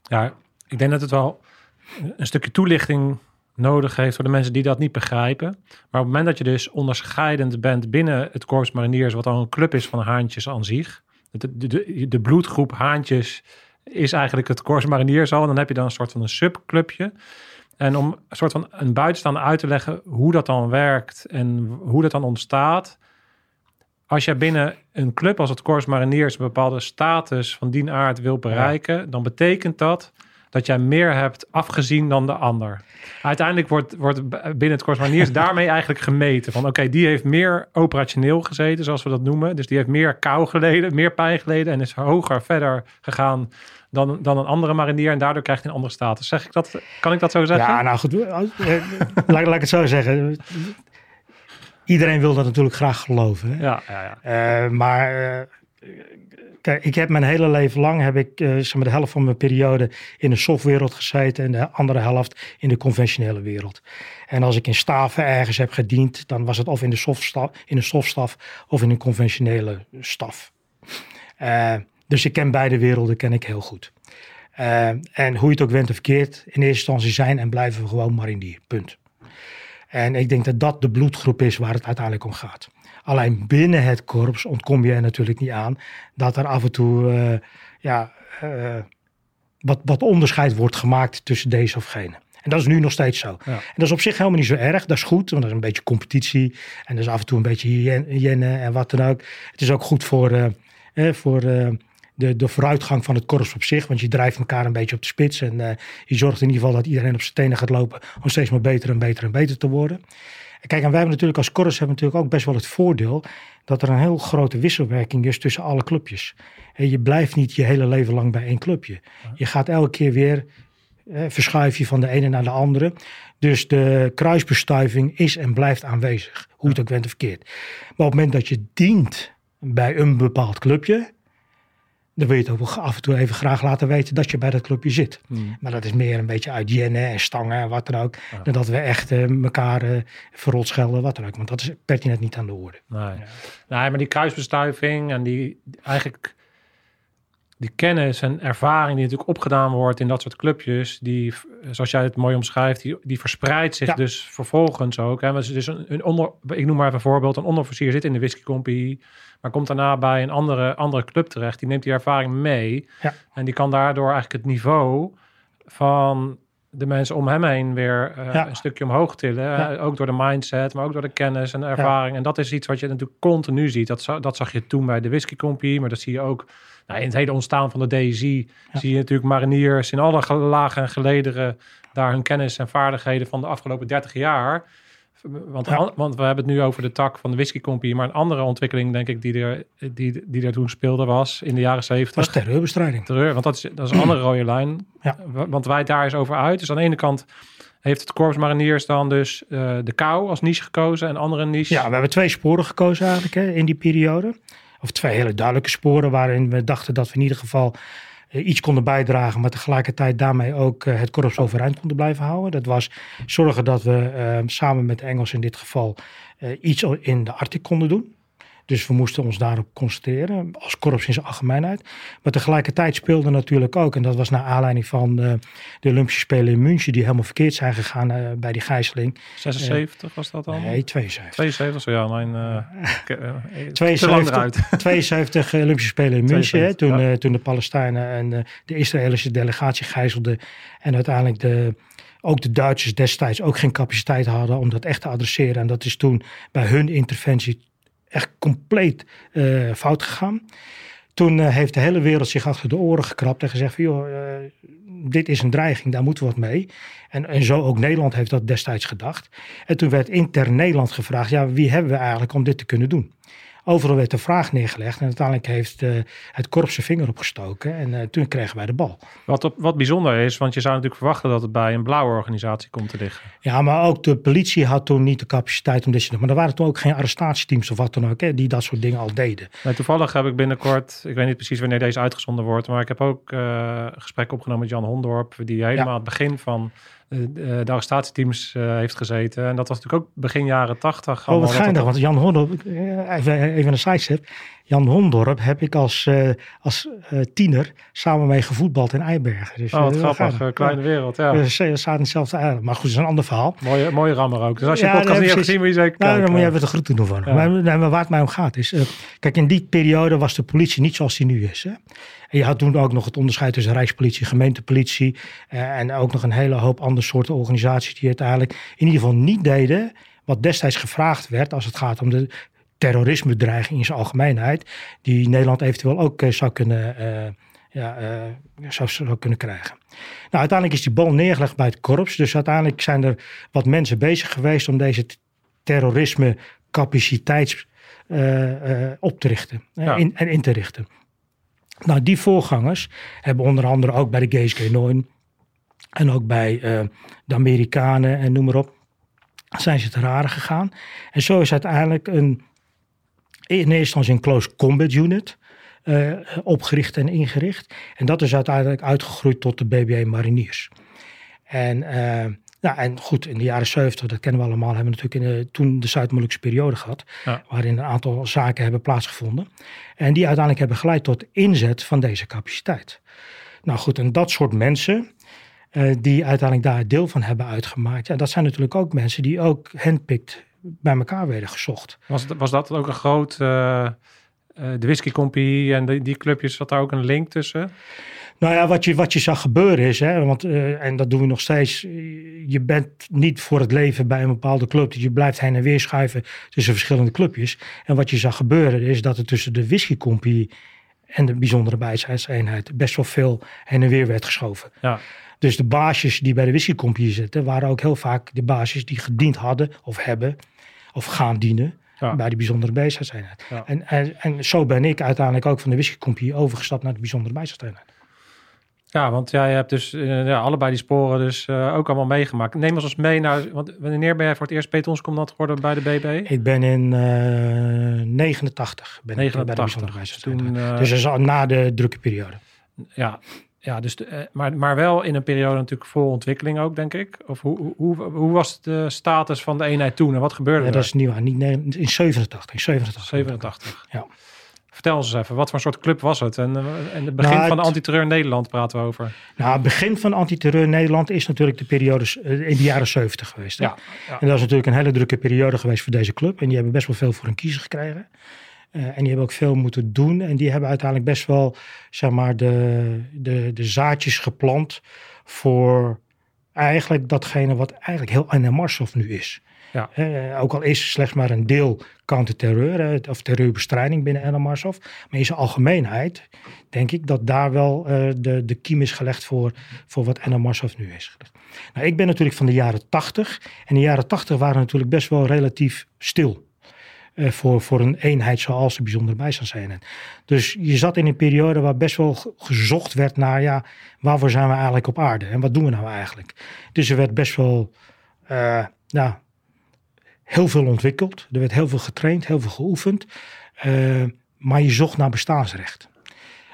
Speaker 3: Ja, ik denk dat het wel een stukje toelichting nodig heeft voor de mensen die dat niet begrijpen. Maar op het moment dat je dus onderscheidend bent binnen het Corps Mariniers, wat al een club is van haantjes aan zich. De, de, de bloedgroep haantjes is eigenlijk het Corps Mariniers al. En dan heb je dan een soort van een subclubje. En om een soort van een buitenstaander uit te leggen hoe dat dan werkt en hoe dat dan ontstaat. als je binnen een club als het Corps Mariniers een bepaalde status van die aard wil bereiken, dan betekent dat dat jij meer hebt afgezien dan de ander. Uiteindelijk wordt, wordt binnen het Mariniers daarmee eigenlijk gemeten. Van oké, die heeft meer operationeel gezeten, zoals we dat noemen. Dus die heeft meer kou geleden, meer pijn geleden en is hoger verder gegaan dan, dan een andere marinier. En daardoor krijgt hij een andere status. Zeg ik dat, kan ik dat zo zeggen?
Speaker 2: Ja, nou goed. eh, laat, laat ik het zo zeggen. Iedereen wil dat natuurlijk graag geloven. Hè?
Speaker 3: Ja, ja, ja.
Speaker 2: Eh, maar eh, kijk, ik heb mijn hele leven lang heb ik eh, zeg maar de helft van mijn periode in de softwereld gezeten en de andere helft in de conventionele wereld. En als ik in staven ergens heb gediend, dan was het of in de softstaf, in de softstaf of in een conventionele staf. Eh, dus ik ken beide werelden ken ik heel goed. Eh, en hoe je het ook went of verkeerd, in eerste instantie zijn en blijven we gewoon marinier. Punt. En ik denk dat dat de bloedgroep is waar het uiteindelijk om gaat. Alleen binnen het korps ontkom je er natuurlijk niet aan dat er af en toe eh, ja, eh, wat, wat onderscheid wordt gemaakt tussen deze of gene. En dat is nu nog steeds zo.
Speaker 3: Ja.
Speaker 2: En dat is op zich helemaal niet zo erg. Dat is goed, want dat is een beetje competitie. En dat is af en toe een beetje hygiëne hygiëne en wat dan ook. Het is ook goed voor, eh, eh, voor de, de vooruitgang van het korps op zich. Want je drijft elkaar een beetje op de spits. En je zorgt in ieder geval dat iedereen op zijn tenen gaat lopen. Om steeds maar beter en beter en beter te worden. Kijk, en wij hebben natuurlijk als korps hebben natuurlijk ook best wel het voordeel dat er een heel grote wisselwerking is tussen alle clubjes. En je blijft niet je hele leven lang bij één clubje. Je gaat elke keer weer eh, verschuif je van de ene naar de andere. Dus de kruisbestuiving is en blijft aanwezig, hoe het ook went of verkeerd. Maar op het moment dat je dient bij een bepaald clubje, dan wil je het ook af en toe even graag laten weten dat je bij dat clubje zit.
Speaker 3: Hmm.
Speaker 2: Maar dat is meer een beetje uit jennen en stangen en wat dan ook. Dan dat we echt eh, elkaar eh, verrot schelden, wat dan ook. Want dat is pertinent niet aan de orde.
Speaker 3: Nee. nee, maar die kruisbestuiving en die eigenlijk die kennis en ervaring die natuurlijk opgedaan wordt in dat soort clubjes, die, zoals jij het mooi omschrijft, die, die verspreidt zich
Speaker 2: Ja.
Speaker 3: dus vervolgens ook. Hè. Dus een, een onder, ik noem maar even een voorbeeld, een onderofficier zit in de whiskycompie, maar komt daarna bij een andere, andere club terecht. Die neemt die ervaring mee
Speaker 2: Ja.
Speaker 3: en die kan daardoor eigenlijk het niveau van de mensen om hem heen weer eh,
Speaker 2: Ja.
Speaker 3: een stukje omhoog tillen.
Speaker 2: Ja.
Speaker 3: Eh, Ook door de mindset, maar ook door de kennis en de ervaring. En dat is iets wat je natuurlijk continu ziet. Dat, dat zag je toen bij de Whisky Company, maar dat zie je ook nou, in het hele ontstaan van de DSI. Zie je natuurlijk mariniers in alle ge- lagen en gelederen daar hun kennis en vaardigheden van de afgelopen 30 jaar. Want,
Speaker 2: Ja.
Speaker 3: an- want we hebben het nu over de tak van de Whisky Company, maar een andere ontwikkeling, denk ik, die er, die, die er toen speelde, was in de jaren 70
Speaker 2: Dat is terreurbestrijding.
Speaker 3: terreur. Want dat is, dat is een andere rode lijn.
Speaker 2: Ja.
Speaker 3: Want wij daar eens over uit. Dus aan de ene kant heeft het Corps Mariniers dan dus eh, de kou als niche gekozen. En andere niche.
Speaker 2: Ja, we hebben twee sporen gekozen eigenlijk hè, in die periode. Of twee hele duidelijke sporen waarin we dachten dat we in ieder geval eh, iets konden bijdragen, maar tegelijkertijd daarmee ook eh, het korps overeind konden blijven houden. Dat was zorgen dat we eh, samen met de Engels in dit geval iets in de Arctic konden doen. Dus we moesten ons daarop concentreren, als korps in zijn algemeenheid. Maar tegelijkertijd speelde natuurlijk ook, en dat was naar aanleiding van eh, de Olympische Spelen in München, die helemaal verkeerd zijn gegaan eh, bij die gijzeling.
Speaker 3: 76 was dat dan?
Speaker 2: Nee, 72.
Speaker 3: 72, zo ja. Mijn, eh, ik, eh, eh, te lang
Speaker 2: 72,
Speaker 3: eruit.
Speaker 2: 72 Olympische Spelen in München. hè,
Speaker 3: 72,
Speaker 2: toen,
Speaker 3: ja.
Speaker 2: toen de Palestijnen en de Israëlische delegatie gijzelden. En uiteindelijk de, ook de Duitsers destijds ook geen capaciteit hadden om dat echt te adresseren. En dat is toen bij hun interventie echt compleet eh, fout gegaan. Toen eh, heeft de hele wereld zich achter de oren gekrapt en gezegd van joh, eh, dit is een dreiging, daar moeten we wat mee. En, en zo ook Nederland heeft dat destijds gedacht. En toen werd intern Nederland gevraagd, ja wie hebben we eigenlijk om dit te kunnen doen? Overal werd de vraag neergelegd en uiteindelijk heeft eh, het korps zijn vinger opgestoken en eh, toen kregen wij de bal.
Speaker 3: Wat, op, wat bijzonder is, want je zou natuurlijk verwachten dat het bij een blauwe organisatie komt te liggen.
Speaker 2: Ja, maar ook de politie had toen niet de capaciteit om dit te doen. Maar er waren toen ook geen arrestatieteams of wat dan ook, hè, die dat soort dingen al deden.
Speaker 3: Toevallig heb ik binnenkort, ik weet niet precies wanneer deze uitgezonden wordt, maar ik heb ook eh gesprek opgenomen met Jan Hondorp, die helemaal het begin van de, de arrestatieteams eh, heeft gezeten. En dat was natuurlijk ook begin jaren tachtig.
Speaker 2: Oh, wat geinig, want Jan Hondorp, eh, even, even een sidestep. Jan Hondorp heb ik als, eh, als eh, tiener samen mee gevoetbald in Eibergen. Dus,
Speaker 3: Oh, wat
Speaker 2: eh,
Speaker 3: grappig.
Speaker 2: geinig.
Speaker 3: eh, kleine wereld, ja.
Speaker 2: Ja. We zaten in hetzelfde eiland. Maar goed, dat is een ander verhaal.
Speaker 3: Mooie, mooie rammer ook. Dus als je
Speaker 2: Ja,
Speaker 3: podcast niet hebt gezien, moet je zeker
Speaker 2: Nou, dan moet je even de groeten doen van.
Speaker 3: Ja.
Speaker 2: Maar, waar het mij om gaat is... eh, kijk, in die periode was de politie niet zoals die nu is. Hè? En je had toen ook nog het onderscheid tussen rijkspolitie, gemeentepolitie... eh, en ook nog een hele hoop andere soorten organisaties... die uiteindelijk in ieder geval niet deden... wat destijds gevraagd werd als het gaat om de terrorisme-dreiging in zijn algemeenheid, die Nederland eventueel ook zou kunnen, ja, zou, zou kunnen krijgen. Nou, uiteindelijk is die bal neergelegd bij het korps. Dus uiteindelijk zijn er wat mensen bezig geweest om deze terrorisme capaciteit op te richten in, en in te richten. Nou, die voorgangers hebben onder andere ook bij de GSG 9 en ook bij uh, de Amerikanen en noem maar op, zijn ze te rare gegaan. En zo is uiteindelijk een, in eerste instantie een close combat unit uh, opgericht en ingericht. En dat is uiteindelijk uitgegroeid tot de BBA Mariniers. En uh, nou, en goed, in de jaren 70, dat kennen we allemaal, hebben we natuurlijk in de, toen de Zuid-Molukse periode gehad. Waarin een aantal zaken hebben plaatsgevonden. En die uiteindelijk hebben geleid tot inzet van deze capaciteit. Nou goed, en dat soort mensen, uh, die uiteindelijk daar deel van hebben uitgemaakt. Ja, dat zijn natuurlijk ook mensen die ook handpicked bij elkaar werden gezocht.
Speaker 3: Was, was dat ook een groot, uh, uh, de Whisky Company en die, die clubjes, zat daar ook een link tussen?
Speaker 2: Nou ja, wat je, wat je zag gebeuren is, hè, want, uh, en dat doen we nog steeds, je bent niet voor het leven bij een bepaalde club. Dus je blijft heen en weer schuiven tussen verschillende clubjes. En wat je zag gebeuren is dat er tussen de Whisky Company en de bijzondere bijzijdseenheid best wel veel heen en weer werd geschoven. Ja. Dus de baasjes die bij de Whisky Company zitten, waren ook heel vaak de baasjes die gediend hadden of hebben of gaan dienen. bij de bijzondere bijzijdseenheid. Ja. En, en, en zo ben ik uiteindelijk ook van de Whisky Company overgestapt naar de bijzondere bijzijdseenheid.
Speaker 3: Ja, want jij hebt dus ja, allebei die sporen dus uh, ook allemaal meegemaakt. Neem ons eens mee naar, want wanneer ben jij voor het eerst petonscommandant geworden bij de BB?
Speaker 2: Ik ben in uh, 89 ben 89. Ik bij de Toen, dus dat is al na de drukke periode.
Speaker 3: Ja, ja dus de, maar, maar wel in een periode natuurlijk vol ontwikkeling ook, denk ik. Of hoe, hoe, hoe was de status van de eenheid toen en wat gebeurde ja, er?
Speaker 2: Dat is nieuw, niet, in 87. In 87.
Speaker 3: 87. Ja. Vertel ons eens even, wat voor soort club was het? En, eh, en het begin nou, van de antiterreur Nederland praten we over.
Speaker 2: Nou, het begin van antiterreur Nederland is natuurlijk de periode eh, in de jaren 70 geweest. Ja, ja, En dat is natuurlijk een hele drukke periode geweest voor deze club. En die hebben best wel veel voor een kiezer gekregen. Uh, en die hebben ook veel moeten doen. En die hebben uiteindelijk best wel, zeg maar, de, de, de zaadjes geplant voor eigenlijk datgene wat eigenlijk heel NMRSOF nu is. Ja. Uh, ook al is slechts maar een deel counterterreur uh, of terreurbestrijding binnen NMARSOF. Maar in zijn algemeenheid denk ik dat daar wel uh, de, de kiem is gelegd voor, voor wat NMARSOF nu is. Nou, ik ben natuurlijk van de jaren 80. En de jaren 80 waren natuurlijk best wel relatief stil. voor, voor een eenheid zoals de bijzondere bijstandseenheid. Dus je zat in een periode waar best wel gezocht werd naar, ja, waarvoor zijn we eigenlijk op aarde en wat doen we nou eigenlijk? Dus er werd best wel, nou, heel veel ontwikkeld. Er werd heel veel getraind, heel veel geoefend. Uh, maar je zocht naar bestaansrecht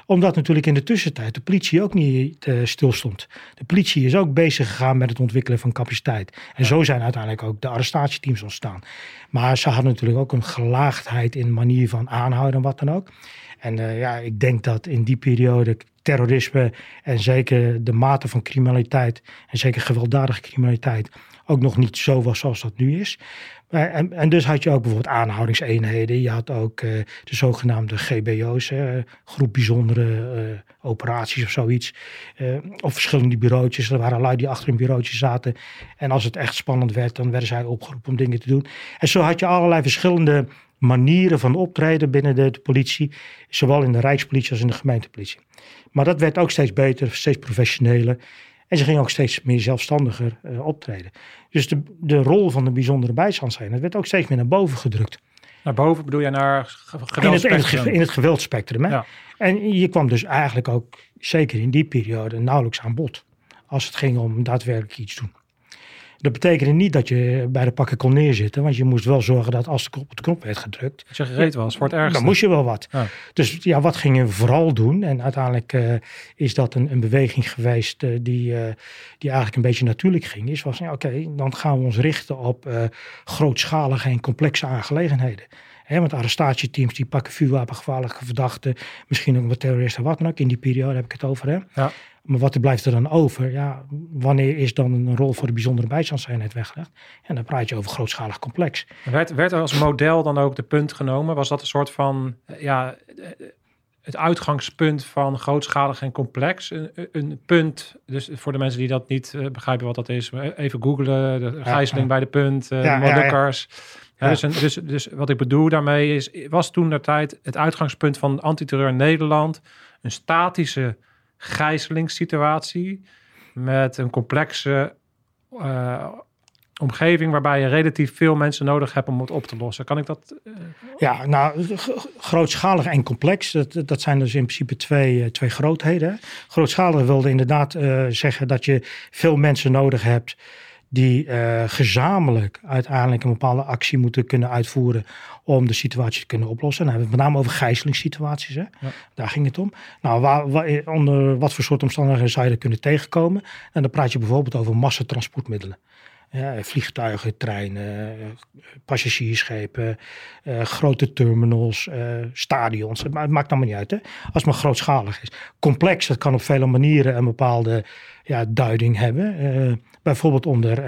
Speaker 2: omdat natuurlijk in de tussentijd de politie ook niet uh, stilstond. De politie is ook bezig gegaan met het ontwikkelen van capaciteit. En zo zijn uiteindelijk ook de arrestatieteams ontstaan. Maar ze hadden natuurlijk ook een gelaagdheid in manier van aanhouden en wat dan ook. En uh, ja, ik denk dat in die periode terrorisme en zeker de mate van criminaliteit en zeker gewelddadige criminaliteit ook nog niet zo was zoals dat nu is. En, en, dus had je ook bijvoorbeeld aanhoudingseenheden. Je had ook uh, de zogenaamde GBO's, uh, groep bijzondere uh, operaties of zoiets. of verschillende bureautjes. Er waren lui die achter een bureautje zaten. En als het echt spannend werd, dan werden zij opgeroepen om dingen te doen. En zo had je allerlei verschillende manieren van optreden binnen de politie. Zowel in de Rijkspolitie als in de gemeentepolitie. Maar dat werd ook steeds beter, steeds professioneler. En ze gingen ook steeds meer zelfstandiger uh, optreden. Dus de, de rol van de bijzondere bijstandszijn, werd ook steeds meer naar boven gedrukt.
Speaker 3: Naar boven bedoel je naar
Speaker 2: geweldspectrum? In het, in het geweldspectrum. Hè? Ja. En je kwam dus eigenlijk ook, zeker in die periode, nauwelijks aan bod. Als het ging om daadwerkelijk iets doen. Dat betekende niet dat je bij de pakken kon neerzitten. Want je moest wel zorgen dat als de knop op de knop werd gedrukt.
Speaker 3: Als je gereed was voor het ergste.
Speaker 2: Dan moest je wel wat. Dus ja, wat ging je vooral doen? En uiteindelijk uh, is dat een, een beweging geweest uh, die, uh, die eigenlijk een beetje natuurlijk ging. Is was, ja, oké, dan gaan we ons richten op grootschalige en complexe aangelegenheden. He, want arrestatieteams die pakken vuurwapengevaarlijke verdachten, misschien ook wat terroristen, wat dan ook. In die periode heb ik het over. Hè? Ja. Maar wat er blijft er dan over? Ja, wanneer is dan een rol voor de bijzondere bijstandseenheid weggelegd? En dan praat je over grootschalig complex.
Speaker 3: Werd, werd er als model dan ook de punt genomen? Was dat een soort van, ja, het uitgangspunt van grootschalig en complex? Een, een punt, dus voor de mensen die dat niet uh, begrijpen wat dat is, even googlen, de gijzeling bij de punt, uh, ja, Dus, een, dus, dus wat ik bedoel daarmee is, was toen de tijd het uitgangspunt van antiterreur Nederland een statische gijzelingssituatie met een complexe uh, omgeving waarbij je relatief veel mensen nodig hebt om het op te lossen. Kan ik dat? Uh...
Speaker 2: Ja, nou, grootschalig en complex. Dat, dat zijn dus in principe twee, uh, twee grootheden. Grootschalig wilde inderdaad zeggen dat je veel mensen nodig hebt die gezamenlijk uiteindelijk een bepaalde actie moeten kunnen uitvoeren om de situatie te kunnen oplossen. Dan hebben we het met name over gijzelingssituaties. Hè? Ja. Daar ging het om. Nou, waar, waar, onder wat voor soort omstandigheden zou je er kunnen tegenkomen? En dan praat je bijvoorbeeld over massatransportmiddelen. Ja, vliegtuigen, treinen, passagiersschepen, uh, grote terminals, uh, stadions. Het maakt allemaal niet uit, hè? als het maar grootschalig is. Complex, dat kan op vele manieren een bepaalde ja, duiding hebben. Uh, bijvoorbeeld onder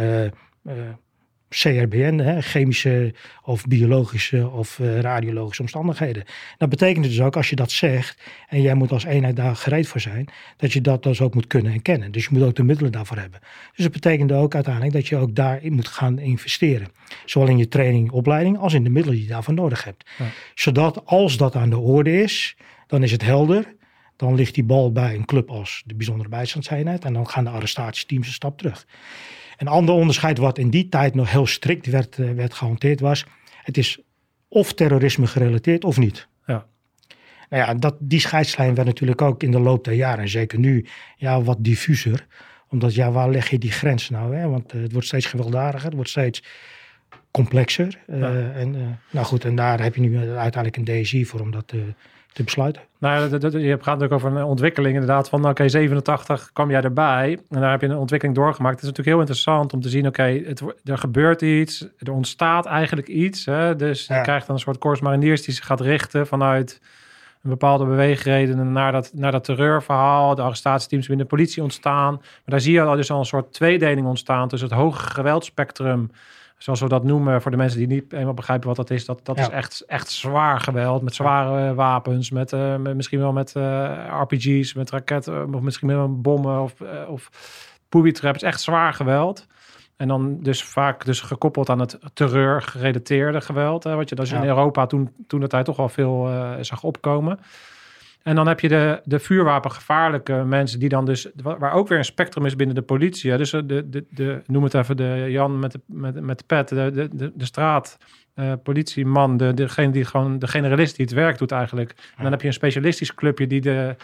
Speaker 2: CRBN, hè, chemische of biologische of uh, radiologische omstandigheden. Dat betekent dus ook als je dat zegt en jij moet als eenheid daar gereed voor zijn, dat je dat dus ook moet kunnen en kennen. Dus je moet ook de middelen daarvoor hebben. Dus dat betekent ook uiteindelijk dat je ook daarin moet gaan investeren. Zowel in je training, opleiding als in de middelen die je daarvoor nodig hebt. Ja. Zodat als dat aan de orde is, dan is het helder. Dan ligt die bal bij een club als de bijzondere bijstandseenheid en dan gaan de arrestatiesteams een stap terug. Een ander onderscheid wat in die tijd nog heel strikt werd, eh, werd gehanteerd was, het is of terrorisme gerelateerd of niet.
Speaker 3: Ja.
Speaker 2: Nou ja, dat, die scheidslijn werd natuurlijk ook in de loop der jaren, en zeker nu, ja, wat diffuser. Omdat, ja, waar leg je die grens nou? Hè? Want uh, het wordt steeds gewelddadiger, het wordt steeds complexer. Uh, ja. en, nou goed, en daar heb je nu uiteindelijk een DSI voor om dat te te besluiten.
Speaker 3: Nou, dat, dat, je gaat natuurlijk over een ontwikkeling inderdaad van oké, 87 kwam jij erbij en daar heb je een ontwikkeling doorgemaakt. Het is natuurlijk heel interessant om te zien, oké, er gebeurt iets, er ontstaat eigenlijk iets. Hè? Dus ja. je krijgt dan een soort Corps Mariniers die zich gaat richten vanuit een bepaalde beweegredenen naar dat, naar dat terreurverhaal, de arrestatieteams binnen de politie ontstaan. Maar daar zie je al dus al een soort tweedeling ontstaan tussen het hoge geweldspectrum zoals we dat noemen, voor de mensen die niet helemaal begrijpen wat dat is, dat, dat is echt, echt zwaar geweld. Met zware wapens, met, uh, met, misschien wel met uh, RPG's, met raketten, of misschien met bommen of, uh, of booby traps. Echt zwaar geweld. En dan dus vaak dus gekoppeld aan het terreur gerelateerde geweld. Hè, wat je dus ja. in Europa toen, toen de tijd toch wel veel zag opkomen. En dan heb je de, de vuurwapengevaarlijke mensen die dan dus, waar ook weer een spectrum is binnen de politie. Hè? Dus de, de, de, noem het even de Jan met de, met, met de pet, de, de, de, de straat. Uh, politieman, de, degene die gewoon de generalist die het werk doet eigenlijk. En dan heb je een specialistisch clubje die de,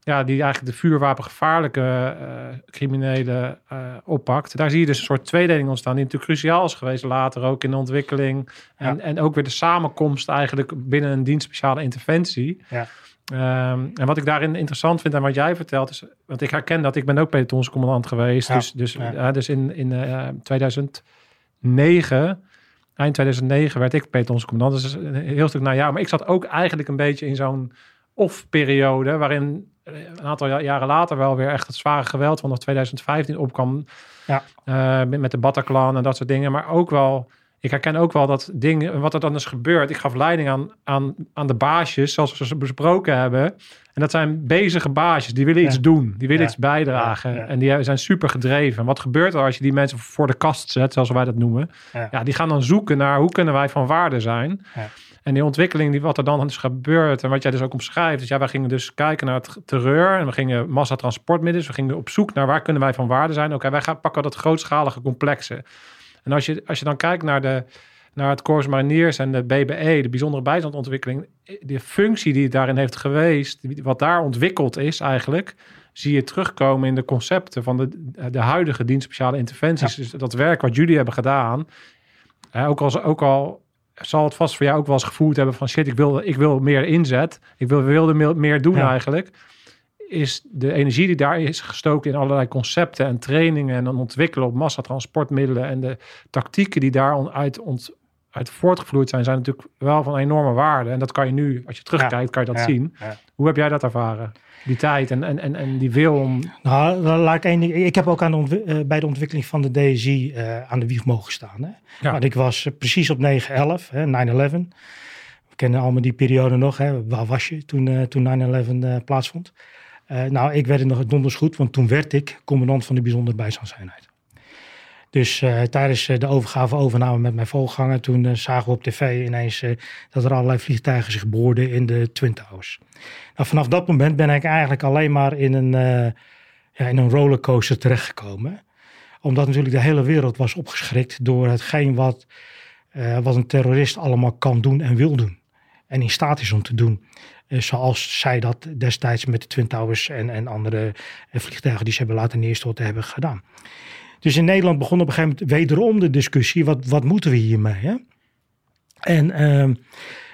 Speaker 3: ja, die eigenlijk de vuurwapengevaarlijke uh, criminelen uh, oppakt. Daar zie je dus een soort tweedeling ontstaan, die natuurlijk cruciaal is geweest later ook in de ontwikkeling. En, ja. en ook weer de samenkomst eigenlijk binnen een dienst speciale interventie.
Speaker 2: Ja.
Speaker 3: Um, en wat ik daarin interessant vind en wat jij vertelt, is, want ik herken dat ik ben ook pelotonscommandant geweest. Ja, dus, dus, ja. uh, dus in, in uh, 2009, eind 2009, werd ik pelotonscommandant. Dus een heel stuk na jou. Maar ik zat ook eigenlijk een beetje in zo'n off-periode, waarin een aantal jaren later wel weer echt het zware geweld van 2015 opkwam.
Speaker 2: Ja.
Speaker 3: Uh, met, met de Bataclan en dat soort dingen. Maar ook wel ik herken ook wel dat dingen, wat er dan is gebeurd. Ik gaf leiding aan, aan, aan de baasjes, zoals we ze besproken hebben. En dat zijn bezige baasjes, die willen ja. iets doen, die willen ja. iets bijdragen. Ja. En die zijn super gedreven. Wat gebeurt er als je die mensen voor de kast zet, zoals wij dat noemen? Ja, die gaan dan zoeken naar hoe kunnen wij van waarde zijn. En die ontwikkeling, die, wat er dan is gebeurd en wat jij dus ook omschrijft. Dus ja, wij gingen dus kijken naar het terreur en we gingen massatransportmiddelen. Dus we gingen op zoek naar waar kunnen wij van waarde zijn. Oké, okay, wij gaan pakken dat grootschalige complexe. En als je, als je dan kijkt naar, de, naar het Corps Mariniers en de BBE, de bijzondere bijstandsontwikkeling, de functie die daarin heeft geweest, wat daar ontwikkeld is eigenlijk, zie je terugkomen in de concepten van de, de huidige dienst speciale interventies. Ja. Dus dat werk wat jullie hebben gedaan, ook, al, ook al zal het vast voor jou ook wel eens gevoeld hebben van shit, ik wil, ik wil meer inzet, ik wil, wilde meer, meer doen ja. eigenlijk is de energie die daar is gestoken in allerlei concepten en trainingen en dan ontwikkelen op massatransportmiddelen en de tactieken die daar uit, ont, uit voortgevloeid zijn, zijn natuurlijk wel van enorme waarde. En dat kan je nu, als je terugkijkt, ja, kan je dat ja, zien. Ja. Hoe heb jij dat ervaren? Die tijd en, en, en, en die wil om.
Speaker 2: Nou, laat ik één ding. Ik heb ook aan de uh, bij de ontwikkeling van de DSI uh, aan de wieg mogen staan. Hè? Ja. Want ik was uh, precies op 9-11, 9-11. We kennen allemaal die periode nog. Hè? Waar was je toen, toen 9-11 plaatsvond? Uh, nou, ik werd het nog donders goed, want toen werd ik commandant van de bijzondere bijstandseenheid. Dus uh, tijdens de overgave overname met mijn voorganger, toen zagen we op tv ineens dat er allerlei vliegtuigen zich boorden in de Twin Towers. Nou, vanaf dat moment ben ik eigenlijk alleen maar in een, ja, in een rollercoaster terechtgekomen. Omdat natuurlijk de hele wereld was opgeschrikt door hetgeen wat, wat een terrorist allemaal kan doen en wil doen. En in staat is om te doen. Eh, zoals zij dat destijds met de Twin Towers en, en andere eh, vliegtuigen die ze hebben laten neerstorten hebben gedaan. Dus in Nederland begon op een gegeven moment wederom de discussie, wat, wat moeten we hiermee? Hè? En uh,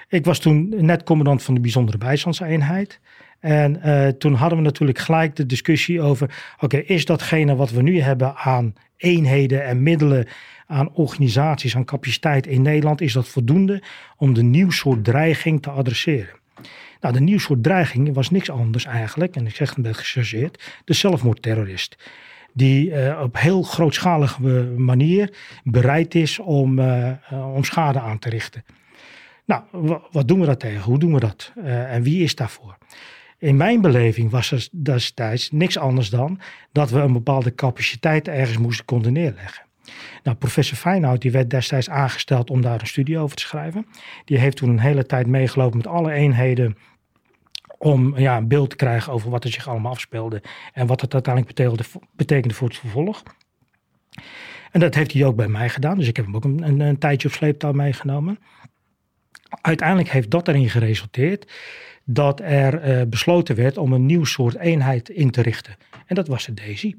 Speaker 2: ik was toen net commandant van de bijzondere bijstandseenheid. En uh, toen hadden we natuurlijk gelijk de discussie over, oké, is datgene wat we nu hebben aan eenheden en middelen, aan organisaties, aan capaciteit in Nederland, is dat voldoende om de nieuw soort dreiging te adresseren? Nou, de nieuw soort dreiging was niks anders eigenlijk, en ik zeg het een gechargeerd, de zelfmoordterrorist. Die uh, op heel grootschalige manier bereid is om, uh, om schade aan te richten. Nou, wat doen we daar tegen? Hoe doen we dat? en wie is daarvoor? In mijn beleving was er destijds niks anders dan dat we een bepaalde capaciteit ergens moesten konden neerleggen. Nou, professor Feyenoord die werd destijds aangesteld om daar een studie over te schrijven. Die heeft toen een hele tijd meegelopen met alle eenheden om ja, een beeld te krijgen over wat er zich allemaal afspeelde en wat het uiteindelijk betekende, betekende voor het vervolg. En dat heeft hij ook bij mij gedaan, dus ik heb hem ook een, een, tijdje op sleeptouw meegenomen. Uiteindelijk heeft dat erin geresulteerd dat er uh, besloten werd om een nieuw soort eenheid in te richten. En dat was de DAISY.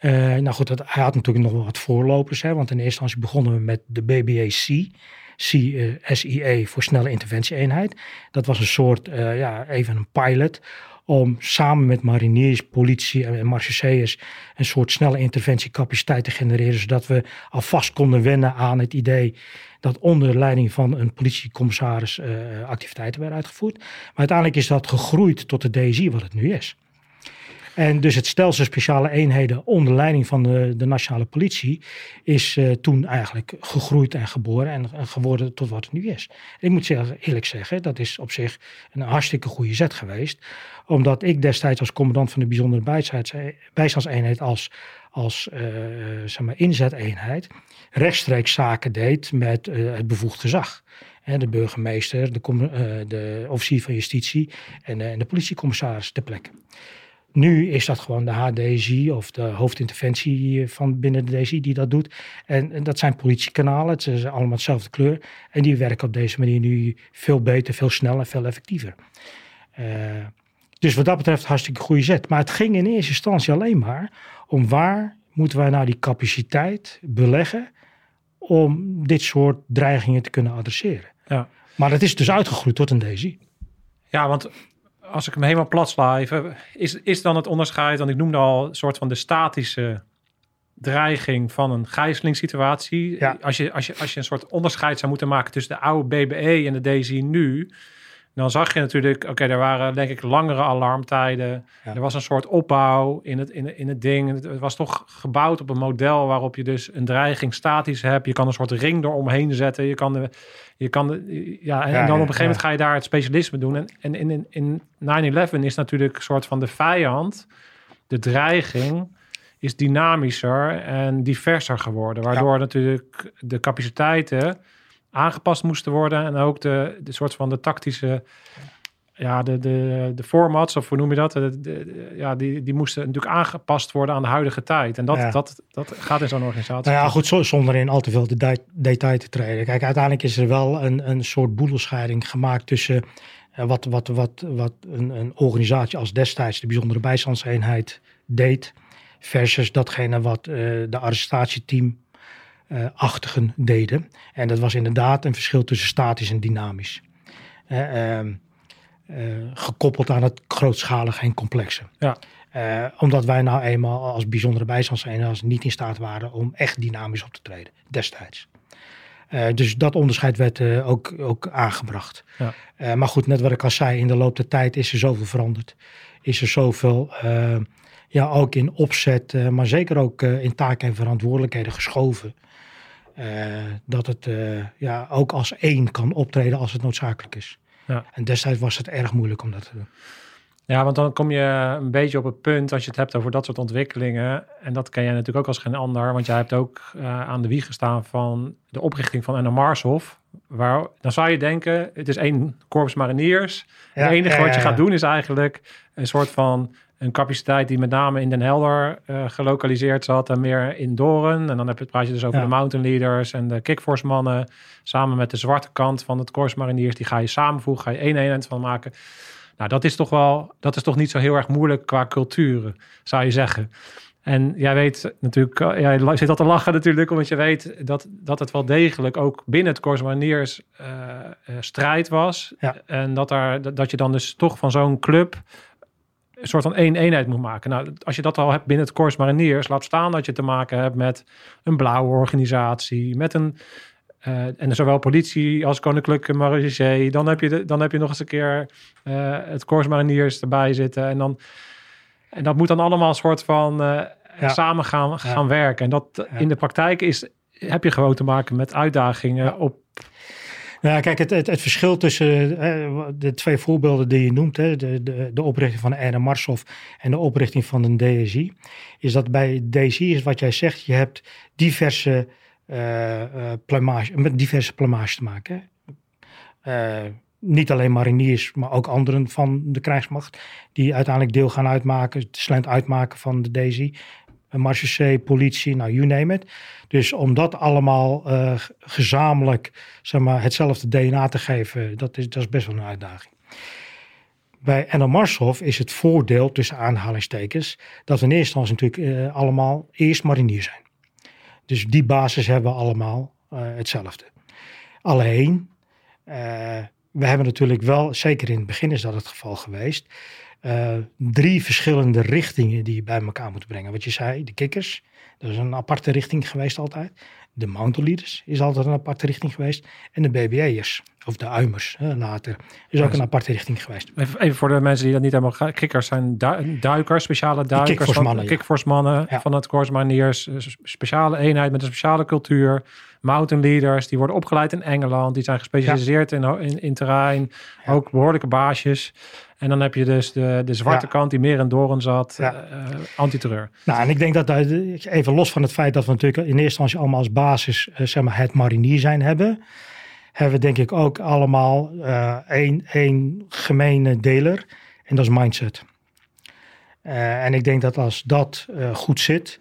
Speaker 2: Uh, nou goed, hij had natuurlijk nog wel wat voorlopers, hè, want in eerste instantie begonnen we met de BBAC. SIE eh, voor snelle interventieeenheid. Dat was een soort, uh, ja, even een pilot om samen met mariniers, politie en marechausseurs een soort snelle interventiecapaciteit te genereren, zodat we alvast konden wennen aan het idee dat onder leiding van een politiecommissaris activiteiten werden uitgevoerd. Maar uiteindelijk is dat gegroeid tot de DSI wat het nu is. En dus het stelsel speciale eenheden onder leiding van de, de nationale politie is uh, toen eigenlijk gegroeid en geboren en, en, geworden tot wat het nu is. Ik moet zeggen, eerlijk zeggen, dat is op zich een hartstikke goede zet geweest. Omdat ik destijds als commandant van de bijzondere bijstandseenheid als, als uh, zeg maar inzeteenheid rechtstreeks zaken deed met uh, het bevoegd gezag de burgemeester, de, de, officier van justitie en, en de politiecommissaris ter plekke. Nu is dat gewoon de HDSI of de hoofdinterventie van binnen de DSI die dat doet. En, dat zijn politiekanalen, het is allemaal hetzelfde kleur. En die werken op deze manier nu veel beter, veel sneller, veel effectiever. Uh, dus wat dat betreft hartstikke goede zet. Maar het ging in eerste instantie alleen maar om waar moeten wij nou die capaciteit beleggen om dit soort dreigingen te kunnen adresseren. Ja. Maar dat is dus uitgegroeid tot een DSI.
Speaker 3: Ja, want als ik hem helemaal plat sla even, is, is dan het onderscheid, want ik noemde al een soort van de statische dreiging van een gijzelingssituatie. Ja. Als, je, als, je, als je een soort onderscheid zou moeten maken tussen de oude BBE en de DSI nu, dan zag je natuurlijk, oké, er waren denk ik langere alarmtijden. Er was een soort opbouw in het, in, in het ding. Het was toch gebouwd op een model waarop je dus een dreiging statisch hebt. Je kan een soort ring eromheen zetten. Je kan de, je kan de, ja, en, dan op een gegeven moment ga je daar het specialisme doen. En, en in, in, in 9-11 is natuurlijk een soort van de vijand, de dreiging is dynamischer en diverser geworden. Waardoor natuurlijk de capaciteiten aangepast moesten worden. En ook de, de soort van de tactische, ja, de, de, de formats, of hoe noem je dat? De, ja, die, die moesten natuurlijk aangepast worden aan de huidige tijd. En dat, dat, dat gaat in zo'n organisatie.
Speaker 2: Nou ja, goed, zonder in al te veel de detail te treden. Kijk, uiteindelijk is er wel een, een soort boedelscheiding gemaakt tussen uh, wat, wat, wat, wat een, een organisatie als destijds de bijzondere bijstandseenheid deed, versus datgene wat uh, de arrestatieteam achtigen deden. En dat was inderdaad een verschil tussen statisch en dynamisch. Uh, uh, gekoppeld aan het grootschalige en complexe. Ja. Uh, omdat wij nou eenmaal als bijzondere bijstandseenheid niet in staat waren om echt dynamisch op te treden, destijds. Uh, dus dat onderscheid werd uh, ook, ook aangebracht. Ja. maar goed, net wat ik al zei, in de loop der tijd is er zoveel veranderd. Is er zoveel, ja, ook in opzet, maar zeker ook in taken en verantwoordelijkheden geschoven. Uh, dat het ja, ook als één kan optreden als het noodzakelijk is. Ja. En destijds was het erg moeilijk om dat te doen.
Speaker 3: Ja, want dan kom je een beetje op het punt als je het hebt over dat soort ontwikkelingen. En dat ken jij natuurlijk ook als geen ander. Want jij hebt ook uh, aan de wieg gestaan van de oprichting van Anna Marshof. Waar, dan zou je denken, het is één korps mariniers. Ja, het enige wat je gaat doen is eigenlijk een soort van een capaciteit die met name in Den Helder uh, gelokaliseerd zat en meer in Doren. En dan heb je het praatje dus over de mountain leaders en de kickforce mannen. Samen met de zwarte kant van het korps mariniers. Die ga je samenvoegen, ga je één eenheid van maken. Nou, dat is toch wel, dat is toch niet zo heel erg moeilijk qua culturen, zou je zeggen. En jij weet natuurlijk, eh, jij zit al te lachen natuurlijk, omdat je weet dat, dat het wel degelijk ook binnen het Corps Mariniers uh, strijd was. Ja. En dat, daar, dat je dan dus toch van zo'n club een soort van één eenheid moet maken. Nou, als je dat al hebt binnen het Corps Mariniers, laat staan dat je te maken hebt met een blauwe organisatie, met een uh, en zowel politie als koninklijke marechaussee. Dan heb je, de, dan heb je nog eens een keer uh, het Corps Mariniers erbij zitten. En, dan, en dat moet dan allemaal een soort van uh, samen gaan, gaan werken. En dat in de praktijk is, heb je gewoon te maken met uitdagingen op...
Speaker 2: Nou, kijk, het, het, het verschil tussen de twee voorbeelden die je noemt, hè, de, de, de oprichting van de Marshof en de oprichting van de DSI, is dat bij DSI is wat jij zegt, je hebt diverse uh, plumage, met diverse plumage te maken. Uh, niet alleen mariniers, maar ook anderen van de krijgsmacht, die uiteindelijk deel gaan uitmaken, slend uitmaken van de DESI. Marchese, politie, nou, you name it. Dus om dat allemaal uh, gezamenlijk zeg maar, hetzelfde DNA te geven, dat is, dat is best wel een uitdaging. Bij NL Marshof is het voordeel, tussen aanhalingstekens, dat we in eerste instantie natuurlijk uh, allemaal eerst marinier zijn. Dus die basis hebben we allemaal uh, hetzelfde. Alleen, we hebben natuurlijk wel, zeker in het begin is dat het geval geweest, uh, drie verschillende richtingen die je bij elkaar moet brengen. Wat je zei, de kikkers, dat is een aparte richting geweest altijd. De mountain leaders is altijd een aparte richting geweest. En de BBA'ers, of de uimers hè, later, is ook een aparte richting geweest.
Speaker 3: Even voor de mensen die dat niet helemaal gaan. Kikkers zijn duikers, speciale duikers. Kickforce mannen, ja. van het Corps Mariniers. Speciale eenheid met een speciale cultuur. Mountain leaders, die worden opgeleid in Engeland. Die zijn gespecialiseerd in, in, in terrein. Ook behoorlijke baasjes. En dan heb je dus de, de zwarte kant die meer in Doren zat, ja. uh, antiterreur.
Speaker 2: Nou, en ik denk dat even los van het feit dat we natuurlijk in eerste instantie allemaal als basis uh, zeg maar het marinier zijn hebben, hebben we denk ik ook allemaal uh, één, één gemene deler en dat is mindset. en ik denk dat als dat goed zit,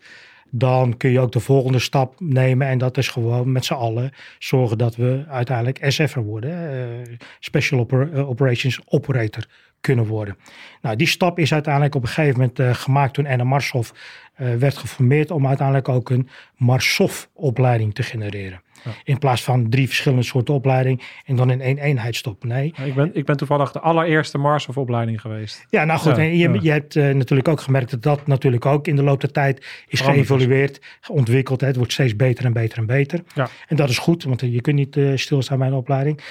Speaker 2: dan kun je ook de volgende stap nemen. En dat is gewoon met z'n allen zorgen dat we uiteindelijk SF'er worden. Uh, Special Operations Operator kunnen worden. Nou, die stap is uiteindelijk op een gegeven moment uh, gemaakt toen Anna Marshof uh, werd geformeerd om uiteindelijk ook een Marshof-opleiding te genereren. Ja. In plaats van drie verschillende soorten opleiding en dan in één eenheid stoppen. Nee.
Speaker 3: ik, ben, ik ben toevallig de allereerste Marshof-opleiding geweest.
Speaker 2: Ja, nou goed. Ja, en je, je hebt uh, natuurlijk ook gemerkt dat dat natuurlijk ook in de loop der tijd is geëvolueerd, geontwikkeld. Hè. Het wordt steeds beter en beter en beter. Ja. En dat is goed, want je kunt niet stilstaan bij een opleiding.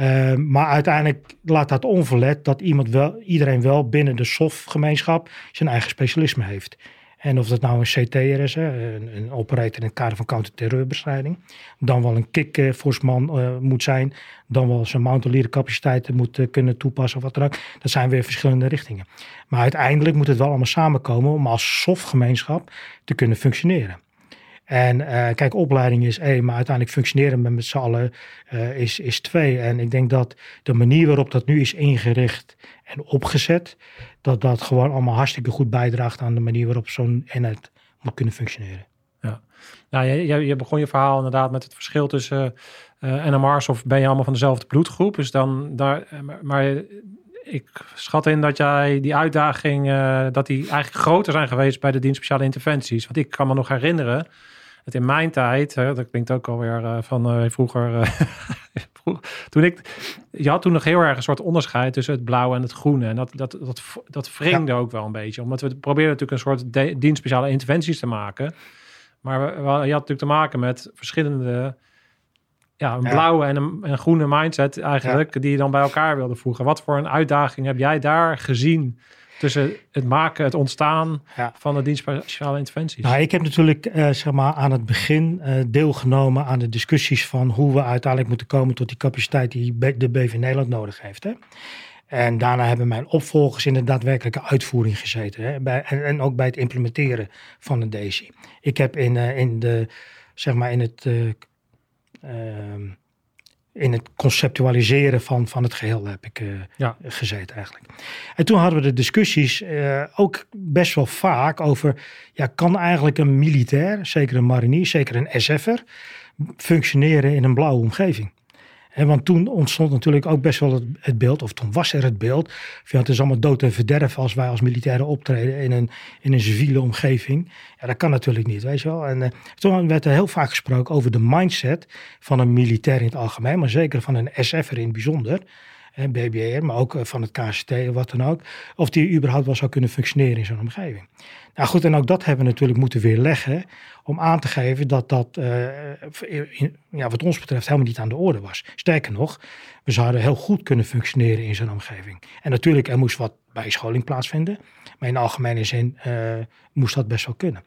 Speaker 2: Uh, maar uiteindelijk laat dat onverlet dat iemand wel, iedereen wel binnen de SOF-gemeenschap zijn eigen specialisme heeft. En of dat nou een CTR is, een, operator in het kader van counterterreurbestrijding, dan wel een kickforceman uh, moet zijn, dan wel zijn mountain capaciteiten moet uh, kunnen toepassen of wat dan ook. Dat zijn weer verschillende richtingen. Maar uiteindelijk moet het wel allemaal samenkomen om als SOF-gemeenschap te kunnen functioneren. En uh, kijk, opleiding is één, maar uiteindelijk functioneren met, met z'n allen uh, is, is twee. En ik denk dat de manier waarop dat nu is ingericht en opgezet, dat dat gewoon allemaal hartstikke goed bijdraagt aan de manier waarop zo'n eenheid moet kunnen functioneren.
Speaker 3: Ja, nou, je, begon je verhaal inderdaad met het verschil tussen uh, NMR's of ben je allemaal van dezelfde bloedgroep. Dus dan daar, maar, ik schat in dat jij die uitdaging, dat die eigenlijk groter zijn geweest bij de dienst speciale interventies. Want ik kan me nog herinneren in mijn tijd, hè, dat klinkt ook alweer uh, van uh, vroeger, uh, toen ik, je had toen nog heel erg een soort onderscheid tussen het blauwe en het groene. En dat, dat, dat, dat wringde ook wel een beetje, omdat we probeerden natuurlijk een soort dienst speciale interventies te maken. Maar we, we, je had natuurlijk te maken met verschillende, ja, een blauwe en een, een, groene mindset eigenlijk, die je dan bij elkaar wilde voegen. Wat voor een uitdaging heb jij daar gezien? Tussen het maken, het ontstaan van de dienst speciale interventies?
Speaker 2: Nou, ik heb natuurlijk uh, zeg maar aan het begin uh, deelgenomen aan de discussies van hoe we uiteindelijk moeten komen tot die capaciteit die de BV Nederland nodig heeft. Hè? En daarna hebben mijn opvolgers in de daadwerkelijke uitvoering gezeten. Hè, bij, en, en, ook bij het implementeren van een DSI. Ik heb in, uh, in, de, zeg maar in, het, uh, in het conceptualiseren van, van het geheel heb ik ja. gezeten eigenlijk. En toen hadden we de discussies ook best wel vaak over... Ja, kan eigenlijk een militair, zeker een marinier, zeker een SF'er... functioneren in een blauwe omgeving? Want toen ontstond natuurlijk ook best wel het, beeld, of toen was er het beeld, van het is allemaal dood en verderf als wij als militairen optreden in een, in een civiele omgeving. Ja, dat kan natuurlijk niet, weet je wel. En uh, toen werd er heel vaak gesproken over de mindset van een militair in het algemeen, maar zeker van een SF'er in het bijzonder. BBR, maar ook eh, van het KCT of wat dan ook. Of die überhaupt wel zou kunnen functioneren in zo'n omgeving. Nou goed, en ook dat hebben we natuurlijk moeten weerleggen om aan te geven dat dat, uh, ja, wat ons betreft, helemaal niet aan de orde was. Sterker nog, we zouden heel goed kunnen functioneren in zo'n omgeving. En natuurlijk, er moest wat bijscholing plaatsvinden, maar in de algemene zin moest dat best wel kunnen.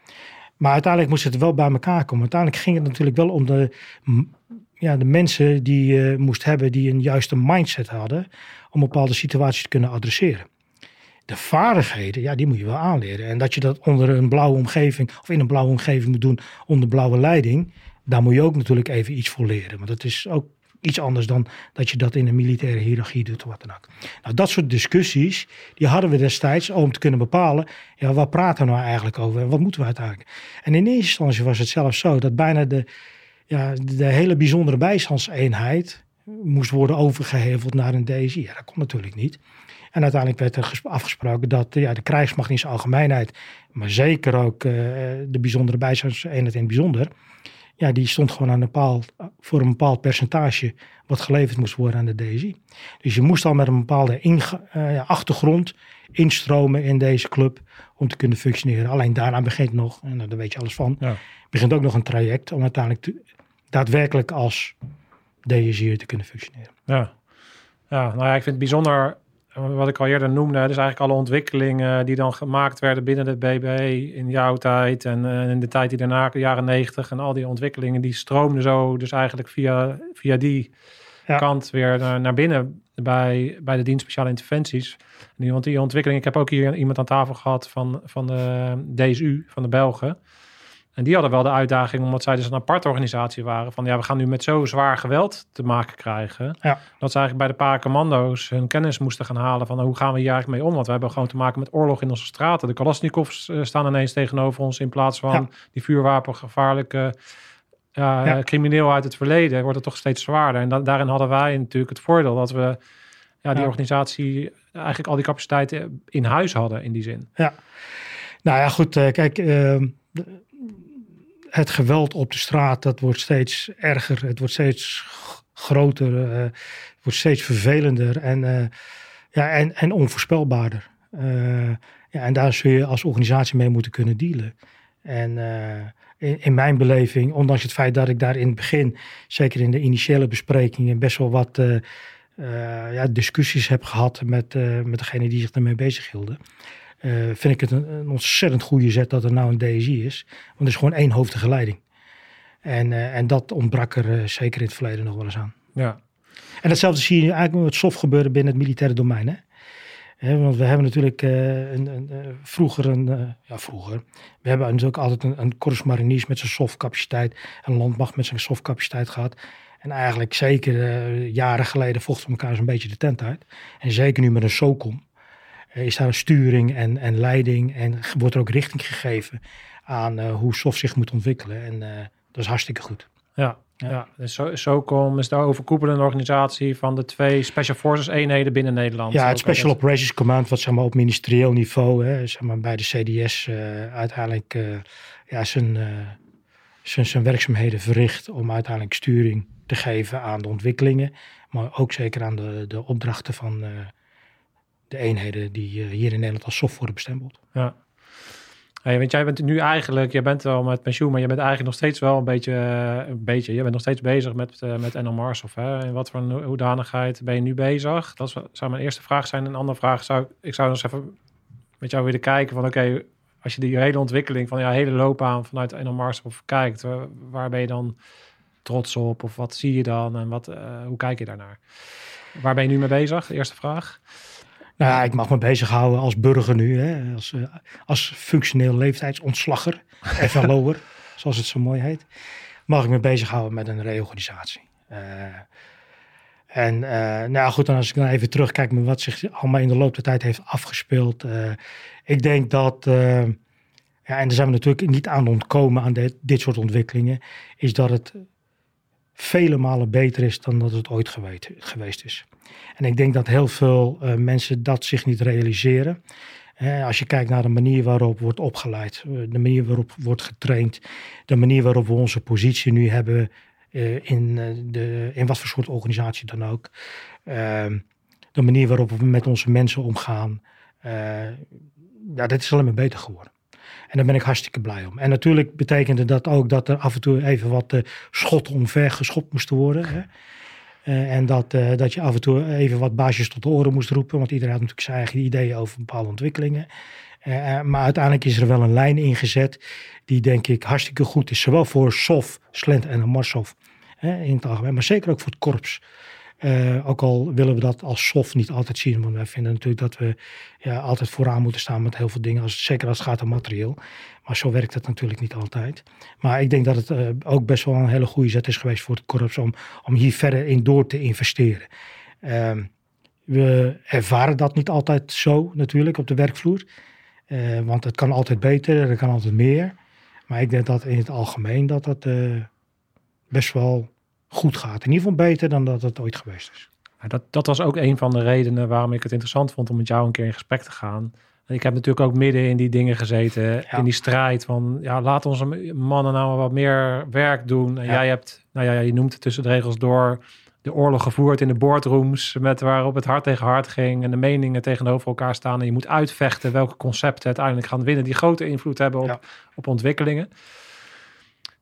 Speaker 2: Maar uiteindelijk moest het wel bij elkaar komen. Uiteindelijk ging het natuurlijk wel om de, ja, de mensen die je moest hebben die een juiste mindset hadden om bepaalde situaties te kunnen adresseren de vaardigheden, ja, die moet je wel aanleren. En dat je dat onder een blauwe omgeving of in een blauwe omgeving moet doen onder blauwe leiding, daar moet je ook natuurlijk even iets voor leren. Want dat is ook iets anders dan dat je dat in een militaire hiërarchie doet wat dan ook. Nou, dat soort discussies, die hadden we destijds om te kunnen bepalen, ja, wat praten we nou eigenlijk over en wat moeten we uiteindelijk? En in eerste instantie was het zelfs zo dat bijna de, ja, de hele bijzondere bijstandseenheid moest worden overgeheveld naar een DSI. Ja, dat kon natuurlijk niet. En uiteindelijk werd er afgesproken dat ja, de krijgsmacht in zijn algemeenheid, maar zeker ook uh, de bijzondere bijstandseenheid in het bijzonder, ja, die stond gewoon aan een bepaald, voor een bepaald percentage wat geleverd moest worden aan de DSI. Dus je moest al met een bepaalde uh, achtergrond instromen in deze club om te kunnen functioneren. Alleen daarna begint nog, en daar weet je alles van, ja. begint ook nog een traject om uiteindelijk te, daadwerkelijk als DSI te kunnen functioneren.
Speaker 3: Ja. ja, nou ja, ik vind het bijzonder wat ik al eerder noemde, dus eigenlijk alle ontwikkelingen die dan gemaakt werden binnen de BBE in jouw tijd en uh, in de tijd die daarna, de jaren negentig en al die ontwikkelingen, die stroomden zo dus eigenlijk via, via die kant weer naar, naar, binnen bij, bij de dienst speciale interventies. En want die ontwikkeling, ik heb ook hier iemand aan tafel gehad van, van de DSU, van de Belgen. En die hadden wel de uitdaging, omdat zij dus een aparte organisatie waren, van ja, we gaan nu met zo zwaar geweld te maken krijgen. Ja. Dat ze eigenlijk bij de paar commando's hun kennis moesten gaan halen van hoe gaan we hier eigenlijk mee om? Want we hebben gewoon te maken met oorlog in onze straten. De Kalashnikovs eh, staan ineens tegenover ons in plaats van die vuurwapengevaarlijke ja. crimineel uit het verleden. Wordt het toch steeds zwaarder. En daarin hadden wij natuurlijk het voordeel dat we ja, die organisatie eigenlijk al die capaciteiten in huis hadden in die zin.
Speaker 2: Ja. Nou ja, goed. Uh, kijk, uh, het geweld op de straat, dat wordt steeds erger. Het wordt steeds groter. Uh, het wordt steeds vervelender en, uh, ja, en, en onvoorspelbaarder. Uh, ja, en daar zul je als organisatie mee moeten kunnen dealen. En in, in, mijn beleving, ondanks het feit dat ik daar in het begin, zeker in de initiële besprekingen, best wel wat ja, discussies heb gehad met, met degene die zich ermee bezig hielden. Uh, vind ik het een, een, ontzettend goede zet dat er nou een DSI is. Want er is gewoon één hoofdige leiding. En, uh, en dat ontbrak er uh, zeker in het verleden nog wel eens aan.
Speaker 3: Ja.
Speaker 2: En datzelfde zie je eigenlijk met soft gebeuren binnen het militaire domein. Hè? He, want we hebben natuurlijk een, een, vroeger een, ja vroeger, we hebben natuurlijk altijd een, een korps mariniers met zijn softcapaciteit, een landmacht met zijn softcapaciteit gehad. En eigenlijk zeker jaren geleden vochten we elkaar zo'n beetje de tent uit. En zeker nu met een SOCOM is daar een sturing en, en leiding en wordt er ook richting gegeven aan uh, hoe SOF zich moet ontwikkelen. En uh, dat is hartstikke goed.
Speaker 3: Ja, ja. ja. dus SOCOM is de overkoepelende organisatie van de twee Special Forces eenheden binnen Nederland.
Speaker 2: Ja, het Special Operations Command, wat zeg maar op ministerieel niveau, hè, zeg maar bij de CDS uh, eh, uiteindelijk ja, zijn, zijn, zijn werkzaamheden verricht om uiteindelijk sturing te geven aan de ontwikkelingen, maar ook zeker aan de, de opdrachten van de eenheden die eh, hier in Nederland als soft worden bestempeld.
Speaker 3: Ja. Hey, want jij bent nu eigenlijk, je bent wel met pensioen, maar je bent eigenlijk nog steeds wel een beetje, eh, een beetje je bent nog steeds bezig met, uh, met NLMars of hè, wat voor hoedanigheid ben je nu bezig? Dat zou mijn eerste vraag zijn. Een andere vraag zou ik zou eens even met jou willen kijken van oké, als je die hele ontwikkeling van je hele loopbaan vanuit NLMars of kijkt, waar ben je dan trots op of wat zie je dan en wat, hoe kijk je daarnaar? Waar ben je nu mee bezig? eerste vraag.
Speaker 2: Nou ja, ik mag me bezighouden als burger nu, hè, als, uh, als functioneel leeftijdsontslagger, FLO'er, zoals het zo mooi heet. Mag ik me bezighouden met een reorganisatie. Uh, en uh, nou goed, dan als ik dan even terugkijk met wat zich allemaal in de loop der tijd heeft afgespeeld. ik denk dat, ja, en daar zijn we natuurlijk niet aan ontkomen aan dit, dit soort ontwikkelingen, is dat het vele malen beter is dan dat het ooit geweest, geweest is. En ik denk dat heel veel uh, mensen dat zich niet realiseren. Uh, als je kijkt naar de manier waarop wordt opgeleid, uh, de manier waarop wordt getraind, de manier waarop we onze positie nu hebben in, de, in wat voor soort organisatie dan ook, de manier waarop we met onze mensen omgaan, ja, dat is alleen maar beter geworden. En daar ben ik hartstikke blij om. En natuurlijk betekende dat ook dat er af en toe even wat uh, schotten omver geschopt moesten worden. Hè? Uh, en dat, uh, dat je af en toe even wat baasjes tot de oren moest roepen. Want iedereen had natuurlijk zijn eigen ideeën over bepaalde ontwikkelingen. maar uiteindelijk is er wel een lijn ingezet die denk ik hartstikke goed is. Zowel voor SOF, Slent en Marsov in het algemeen. Maar zeker ook voor het korps. Uh, ook al willen we dat als soft niet altijd zien, want wij vinden natuurlijk dat we ja, altijd vooraan moeten staan met heel veel dingen, als, zeker als het gaat om materieel. Maar zo werkt het natuurlijk niet altijd. Maar ik denk dat het uh, ook best wel een hele goede zet is geweest voor het korps om, om hier verder in door te investeren. Uh, we ervaren dat niet altijd zo natuurlijk op de werkvloer, uh, want het kan altijd beter, er kan altijd meer. Maar ik denk dat in het algemeen dat dat best wel goed gaat. In ieder geval beter dan dat het ooit geweest is.
Speaker 3: Dat, dat was ook een van de redenen waarom ik het interessant vond om met jou een keer in gesprek te gaan. Ik heb natuurlijk ook midden in die dingen gezeten, in die strijd van, ja, laat onze mannen nou wat meer werk doen. En jij hebt, nou ja, je noemt het tussen de regels door, de oorlog gevoerd in de boardrooms, met waarop het hart tegen hart ging en de meningen tegenover elkaar staan. En je moet uitvechten welke concepten uiteindelijk gaan winnen, die grote invloed hebben op, op ontwikkelingen.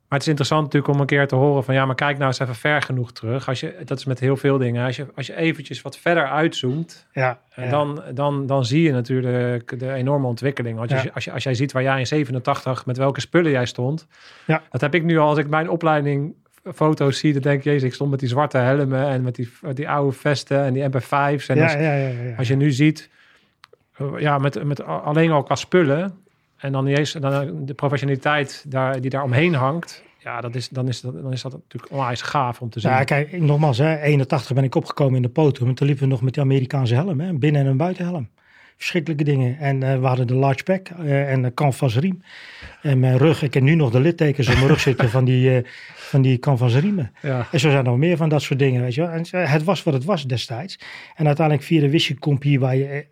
Speaker 3: Maar het is interessant natuurlijk om een keer te horen van ja, maar kijk nou eens even ver genoeg terug. Als je, dat is met heel veel dingen. Als je, als je eventjes wat verder uitzoomt, ja, ja. Dan, dan, dan zie je natuurlijk de enorme ontwikkeling. Als, je, als, je, als jij ziet waar jij in 87 met welke spullen jij stond. Ja. Dat heb ik nu al als ik mijn opleiding foto's zie, dan denk je, jezus, ik stond met die zwarte helmen en met die, die oude vesten en die MP5's. En als, als, je nu ziet, ja, met, met alleen al qua spullen, en dan, niet eens, dan de professionaliteit daar, die daar omheen hangt. Ja, dat is, dan, is dat, dan is dat natuurlijk onwijs gaaf om te zien.
Speaker 2: Ja, kijk, nogmaals, hè, 81 ben ik opgekomen in de podium. En toen liepen we nog met die Amerikaanse helm, hè, binnen- en buitenhelm. Verschrikkelijke dingen. En uh, we hadden de large pack uh, en de canvas riem. En mijn rug, ik heb nu nog de littekens op mijn rug zitten van die, uh, van die canvas riemen. Ja. En zo zijn er nog meer van dat soort dingen, weet je wel. En het was wat het was destijds. En uiteindelijk via de wisselcompie waar je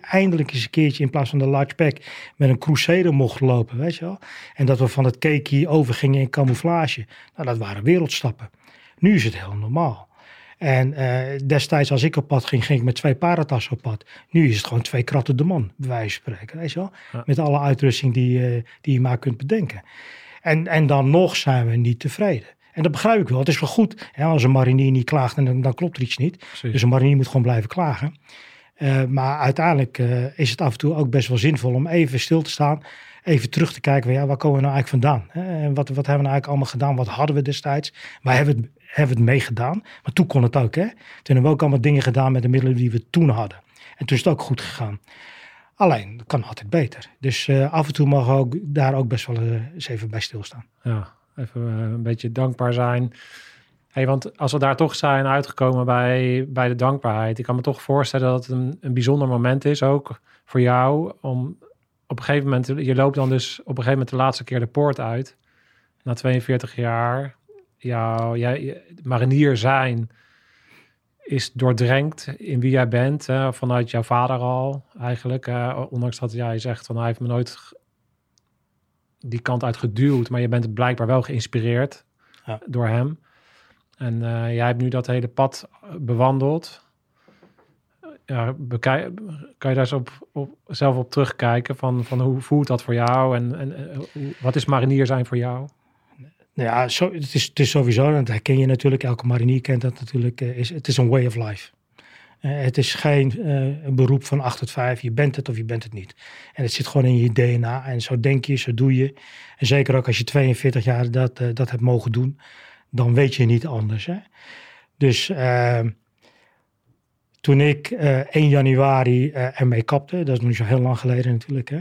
Speaker 2: eindelijk eens een keertje in plaats van de large pack met een Crusader mocht lopen, weet je wel. En dat we van het cakey overgingen in camouflage. Nou, dat waren wereldstappen. Nu is het heel normaal. En uh, destijds als ik op pad ging, ging ik met twee paratassen op pad. Nu is het gewoon twee kratten de man, bij wijze van spreken. Weet je wel? Met alle uitrusting die, uh, die je maar kunt bedenken. En, en dan nog zijn we niet tevreden. En dat begrijp ik wel. Het is wel goed. Hè, als een marinier niet klaagt, dan, dan klopt er iets niet. Dus een marinier moet gewoon blijven klagen. Uh, maar uiteindelijk uh, is het af en toe ook best wel zinvol om even stil te staan. Even terug te kijken, ja, waar komen we nou eigenlijk vandaan? En wat, wat hebben we nou eigenlijk allemaal gedaan? Wat hadden we destijds? Waar hebben we het, hebben het mee gedaan? Maar toen kon het ook. Hè? Toen hebben we ook allemaal dingen gedaan met de middelen die we toen hadden. En toen is het ook goed gegaan. Alleen, dat kan altijd beter. Dus uh, af en toe we ook, daar ook best wel eens even bij stilstaan.
Speaker 3: Ja, even een beetje dankbaar zijn Hey, want als we daar toch zijn uitgekomen bij, bij de dankbaarheid, ik kan me toch voorstellen dat het een, een bijzonder moment is, ook voor jou, om op een gegeven moment, je loopt dan dus op een gegeven moment de laatste keer de poort uit, na 42 jaar, jouw jij, marinier zijn is doordrenkt in wie jij bent, hè, vanuit jouw vader al eigenlijk, ondanks dat jij zegt van hij heeft me nooit die kant uit geduwd, maar je bent blijkbaar wel geïnspireerd ja. door hem. En uh, jij hebt nu dat hele pad bewandeld. Ja, bekijk, kan je daar eens op, op, zelf op terugkijken van, van hoe voelt dat voor jou en, en wat is marinier zijn voor jou?
Speaker 2: Nou ja, zo, het, is, het sowieso, dat herken je natuurlijk, elke marinier kent dat natuurlijk, is, het is een way of life. het is geen een beroep van 8 tot 5, je bent het of je bent het niet. En het zit gewoon in je DNA en zo denk je, zo doe je. En zeker ook als je 42 jaar dat, dat hebt mogen doen, dan weet je niet anders. Hè? Dus uh, toen ik uh, 1 januari uh, ermee kapte, dat is nog zo heel lang geleden natuurlijk. Hè?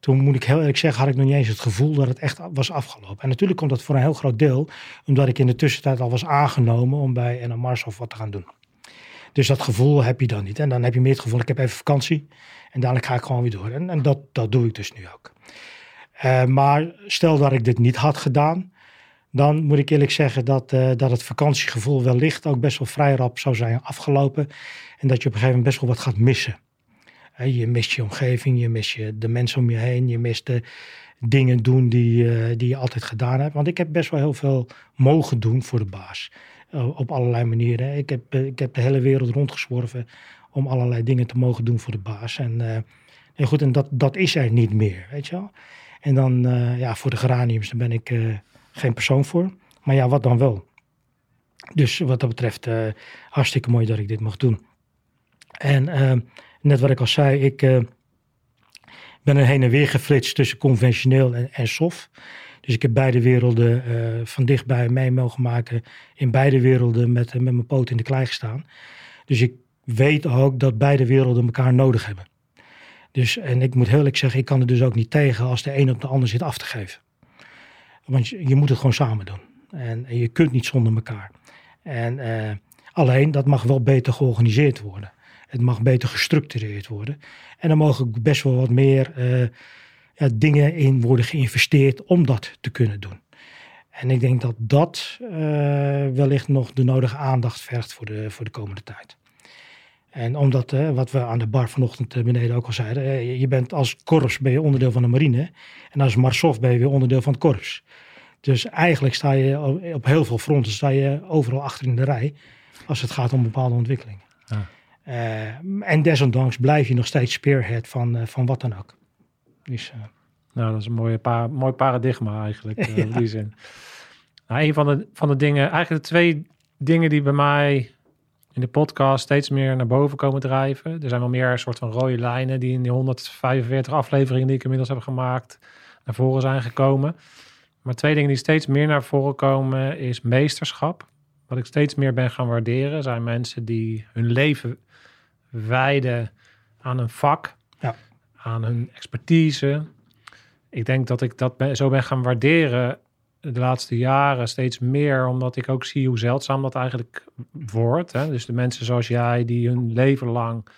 Speaker 2: Toen moet ik heel eerlijk zeggen, had ik nog niet eens het gevoel dat het echt was afgelopen. En natuurlijk komt dat voor een heel groot deel, omdat ik in de tussentijd al was aangenomen om bij een Mars of wat te gaan doen. Dus dat gevoel heb je dan niet. En dan heb je meer het gevoel, ik heb even vakantie en dadelijk ga ik gewoon weer door. En, en dat, dat doe ik dus nu ook. Uh, maar stel dat ik dit niet had gedaan, dan moet ik eerlijk zeggen dat, uh, dat het vakantiegevoel wellicht ook best wel vrij rap zou zijn afgelopen. En dat je op een gegeven moment best wel wat gaat missen. je mist je omgeving, je mist je, de mensen om je heen, je mist de dingen doen die, uh, die je altijd gedaan hebt. Want ik heb best wel heel veel mogen doen voor de baas. Uh, op allerlei manieren. Ik heb, ik heb de hele wereld rondgezworven om allerlei dingen te mogen doen voor de baas. En, en goed, en dat, dat is er niet meer, weet je wel. En dan, ja, voor de geraniums, dan ben ik geen persoon voor. Maar ja, wat dan wel? Dus wat dat betreft, uh, hartstikke mooi dat ik dit mag doen. En uh, net wat ik al zei, ik uh, ben er heen en weer geflitst tussen conventioneel en, en soft. Dus ik heb beide werelden van dichtbij mee mogen maken. In beide werelden met, met mijn poot in de klei gestaan. Dus ik weet ook dat beide werelden elkaar nodig hebben. Dus, en ik moet heel eerlijk zeggen, ik kan er dus ook niet tegen als de een op de ander zit af te geven. Want je, moet het gewoon samen doen. En, en, je kunt niet zonder elkaar. En uh, alleen, dat mag wel beter georganiseerd worden. Het mag beter gestructureerd worden. En er mogen best wel wat meer uh, ja, dingen in worden geïnvesteerd om dat te kunnen doen. En ik denk dat dat uh, wellicht nog de nodige aandacht vergt voor de, voor de komende tijd. En omdat, wat we aan de bar vanochtend beneden ook al zeiden, je bent als korps ben je onderdeel van de marine. En als Marsov ben je weer onderdeel van het korps. Dus eigenlijk sta je op heel veel fronten sta je overal achter in de rij als het gaat om bepaalde ontwikkelingen. Ja. Uh, en desondanks blijf je nog steeds spearhead van, uh, van wat dan ook. Dus, uh...
Speaker 3: Nou, dat is een mooie pa mooi paradigma eigenlijk ja. in die zin. Nou, een van de, van de dingen, eigenlijk de twee dingen die bij mij in de podcast steeds meer naar boven komen drijven. Er zijn wel meer soort van rode lijnen die in die 145 afleveringen die ik inmiddels heb gemaakt naar voren zijn gekomen. Maar twee dingen die steeds meer naar voren komen is meesterschap. Wat ik steeds meer ben gaan waarderen zijn mensen die hun leven wijden aan een vak, ja. aan hun expertise. Ik denk dat ik dat zo ben gaan waarderen de laatste jaren steeds meer, omdat ik ook zie hoe zeldzaam dat eigenlijk wordt. Hè? Dus de mensen zoals jij, die hun leven lang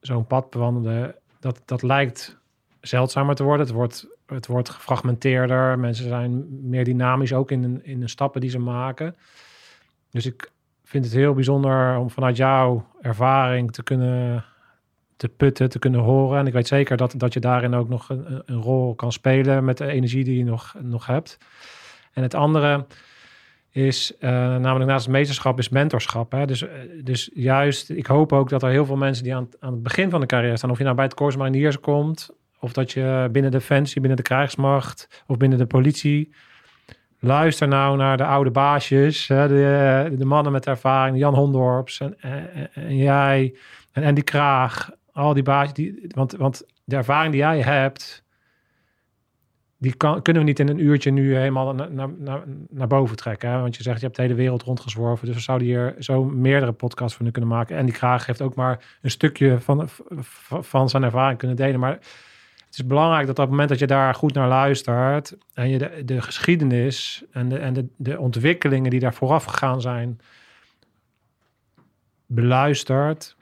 Speaker 3: zo'n pad bewandelen, dat, dat lijkt zeldzamer te worden. Het wordt, het wordt gefragmenteerder. Mensen zijn meer dynamisch ook in, in de stappen die ze maken. Dus ik vind het heel bijzonder om vanuit jouw ervaring te kunnen te putten, te kunnen horen. En ik weet zeker dat, dat je daarin ook nog een, een rol kan spelen met de energie die je nog, nog hebt. En het andere is uh, namelijk naast het meesterschap is mentorschap. Hè? Dus, eh, dus juist, ik hoop ook dat er heel veel mensen die aan, aan het begin van de carrière staan, of je nou bij het Corps Mariniers komt, of dat je binnen Defensie, binnen de krijgsmacht of binnen de politie. Luister nou naar de oude baasjes, hè, de, de mannen met ervaring, Jan Hondorps en, en, en jij en Andy Kraag. Al die baasjes, die, want, want de ervaring die jij hebt, die kan, kunnen we niet in een uurtje nu helemaal naar, naar, naar boven trekken. Hè? Want je zegt, je hebt de hele wereld rondgezworven. Dus we zouden hier zo meerdere podcasts van kunnen maken. En die Kraag heeft ook maar een stukje van, van zijn ervaring kunnen delen. Maar het is belangrijk dat op het moment dat je daar goed naar luistert en je de, de geschiedenis en, de, en de, de ontwikkelingen die daar vooraf gegaan zijn, beluistert,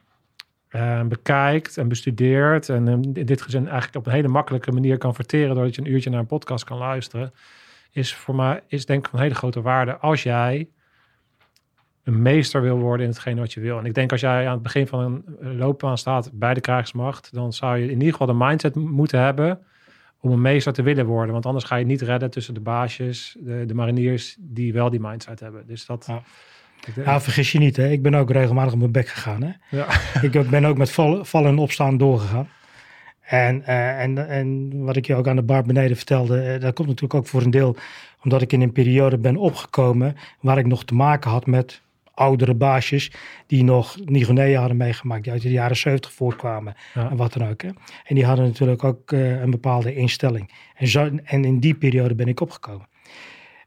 Speaker 3: uh, bekijkt en bestudeert en in dit gezin eigenlijk op een hele makkelijke manier kan verteren doordat je een uurtje naar een podcast kan luisteren, is voor mij is denk ik van hele grote waarde als jij een meester wil worden in hetgeen wat je wil. En ik denk als jij aan het begin van een loopbaan staat bij de krijgsmacht, dan zou je in ieder geval de mindset moeten hebben om een meester te willen worden. Want anders ga je niet redden tussen de baasjes, de, de mariniers die wel die mindset hebben. Dus dat...
Speaker 2: Ja, vergis je niet, hè? ik ben ook regelmatig op mijn bek gegaan. Hè? Ja. Ik ben ook met vallen, vallen en opstaan doorgegaan. En, uh, en, en wat ik je ook aan de bar beneden vertelde, uh, dat komt natuurlijk ook voor een deel omdat ik in een periode ben opgekomen waar ik nog te maken had met oudere baasjes die nog Nigonea hadden meegemaakt, die uit de jaren 70 voortkwamen en wat dan ook. Hè. En die hadden natuurlijk ook uh, een bepaalde instelling. En, zo, en in die periode ben ik opgekomen.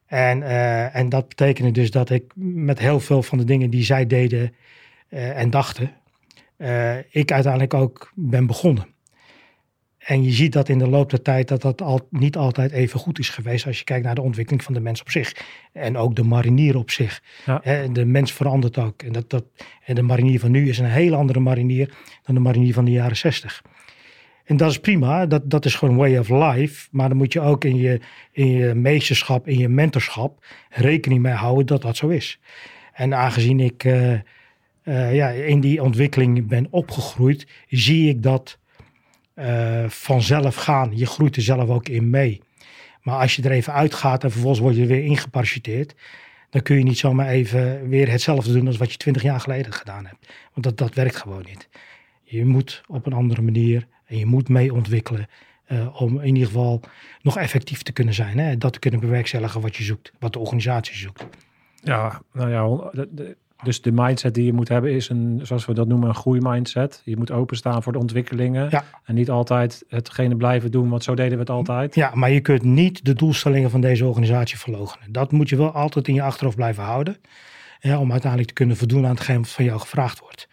Speaker 2: En, uh, en dat betekende dus dat ik met heel veel van de dingen die zij deden eh, en dachten, eh, ik uiteindelijk ook ben begonnen. En je ziet dat in de loop der tijd dat dat al, niet altijd even goed is geweest als je kijkt naar de ontwikkeling van de mens op zich. En ook de marinier op zich.
Speaker 3: Ja.
Speaker 2: De mens verandert ook. En, dat, dat, en de marinier van nu is een hele andere marinier dan de marinier van de jaren zestig. En dat is prima, dat, dat is gewoon way of life. Maar dan moet je ook in je, in je meesterschap, in je mentorschap rekening mee houden dat dat zo is. En aangezien ik eh, eh, ja, in die ontwikkeling ben opgegroeid, zie ik dat eh, vanzelf gaan. Je groeit er zelf ook in mee. Maar als je er even uitgaat en vervolgens word je er weer ingeparachuteerd, dan kun je niet zomaar even weer hetzelfde doen als wat je twintig jaar geleden gedaan hebt. Want dat, dat werkt gewoon niet. Je moet op een andere manier en je moet mee ontwikkelen eh, om in ieder geval nog effectief te kunnen zijn. Hè? Dat te kunnen bewerkstelligen wat je zoekt, wat de organisatie zoekt.
Speaker 3: Ja, nou ja, hon- de- de- dus de mindset die je moet hebben is een, zoals we dat noemen, een groeimindset. Je moet openstaan voor de ontwikkelingen
Speaker 2: Ja.
Speaker 3: en niet altijd hetgene blijven doen, want zo deden we het altijd.
Speaker 2: Ja, maar je kunt niet de doelstellingen van deze organisatie verloochenen. Dat moet je wel altijd in je achterhoofd blijven houden. Hè, om uiteindelijk te kunnen voldoen aan hetgeen wat van jou gevraagd wordt.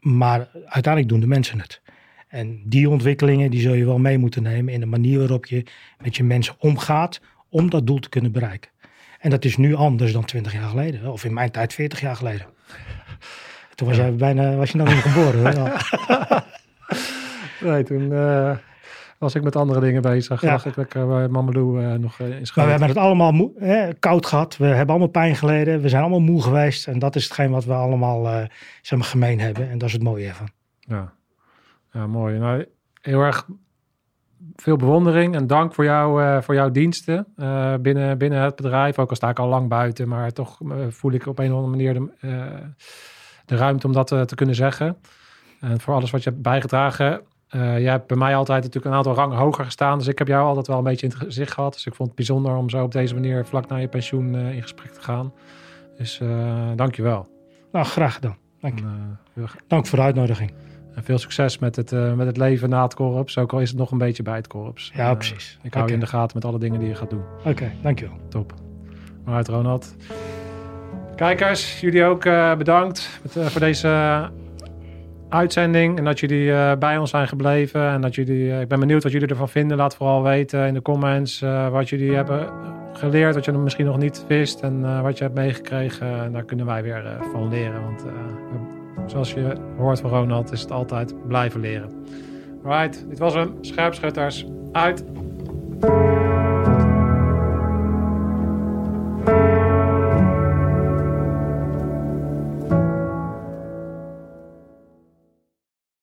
Speaker 2: Maar uiteindelijk doen de mensen het. En die ontwikkelingen die zul je wel mee moeten nemen in de manier waarop je met je mensen omgaat om dat doel te kunnen bereiken. En dat is nu anders dan 20 jaar geleden. Of in mijn tijd 40 jaar geleden. Toen was, jij bijna, was je nog niet geboren. hoor.
Speaker 3: Nee, toen eh, was ik met andere dingen bezig.
Speaker 2: Ja.
Speaker 3: Ik lekker bij Mamelou eh, nog eh, in
Speaker 2: Maar we hebben het allemaal moe- hè, koud gehad. We hebben allemaal pijn geleden. We zijn allemaal moe geweest. En dat is hetgeen wat we allemaal eh, zeg maar, gemeen hebben. En dat is het mooie ervan.
Speaker 3: Ja, ja mooi. Nou, heel erg veel bewondering en dank voor, jou, eh, voor jouw diensten eh, binnen, binnen het bedrijf. Ook al sta ik al lang buiten, maar toch eh, voel ik op een of andere manier de, eh, de ruimte om dat eh, te kunnen zeggen. En voor alles wat je hebt bijgedragen. Eh jij hebt bij mij altijd natuurlijk een aantal rangen hoger gestaan. Dus ik heb jou altijd wel een beetje in het gezicht gehad. Dus ik vond het bijzonder om zo op deze manier vlak na je pensioen eh, in gesprek te gaan. Dus eh dank je wel.
Speaker 2: Nou, graag gedaan. Dank, je.
Speaker 3: En, eh,
Speaker 2: Dank voor de uitnodiging.
Speaker 3: En veel succes met het, eh, met het leven na het korps. Ook al is het nog een beetje bij het korps.
Speaker 2: Ja,
Speaker 3: Eh,
Speaker 2: precies.
Speaker 3: Ik hou je in de gaten met alle dingen die je gaat doen.
Speaker 2: Oké, dankjewel.
Speaker 3: Top. Alright, Ronald. Kijkers, jullie ook eh, bedankt met, voor deze uitzending. En dat jullie bij ons zijn gebleven. En dat jullie, ik ben benieuwd wat jullie ervan vinden. Laat vooral weten in de comments wat jullie hebben geleerd. Wat je misschien nog niet wist. En wat je hebt meegekregen. En daar kunnen wij weer van leren. Want zoals je hoort van Ronald is het altijd blijven leren. Alright, dit was hem. Scherpschutters uit.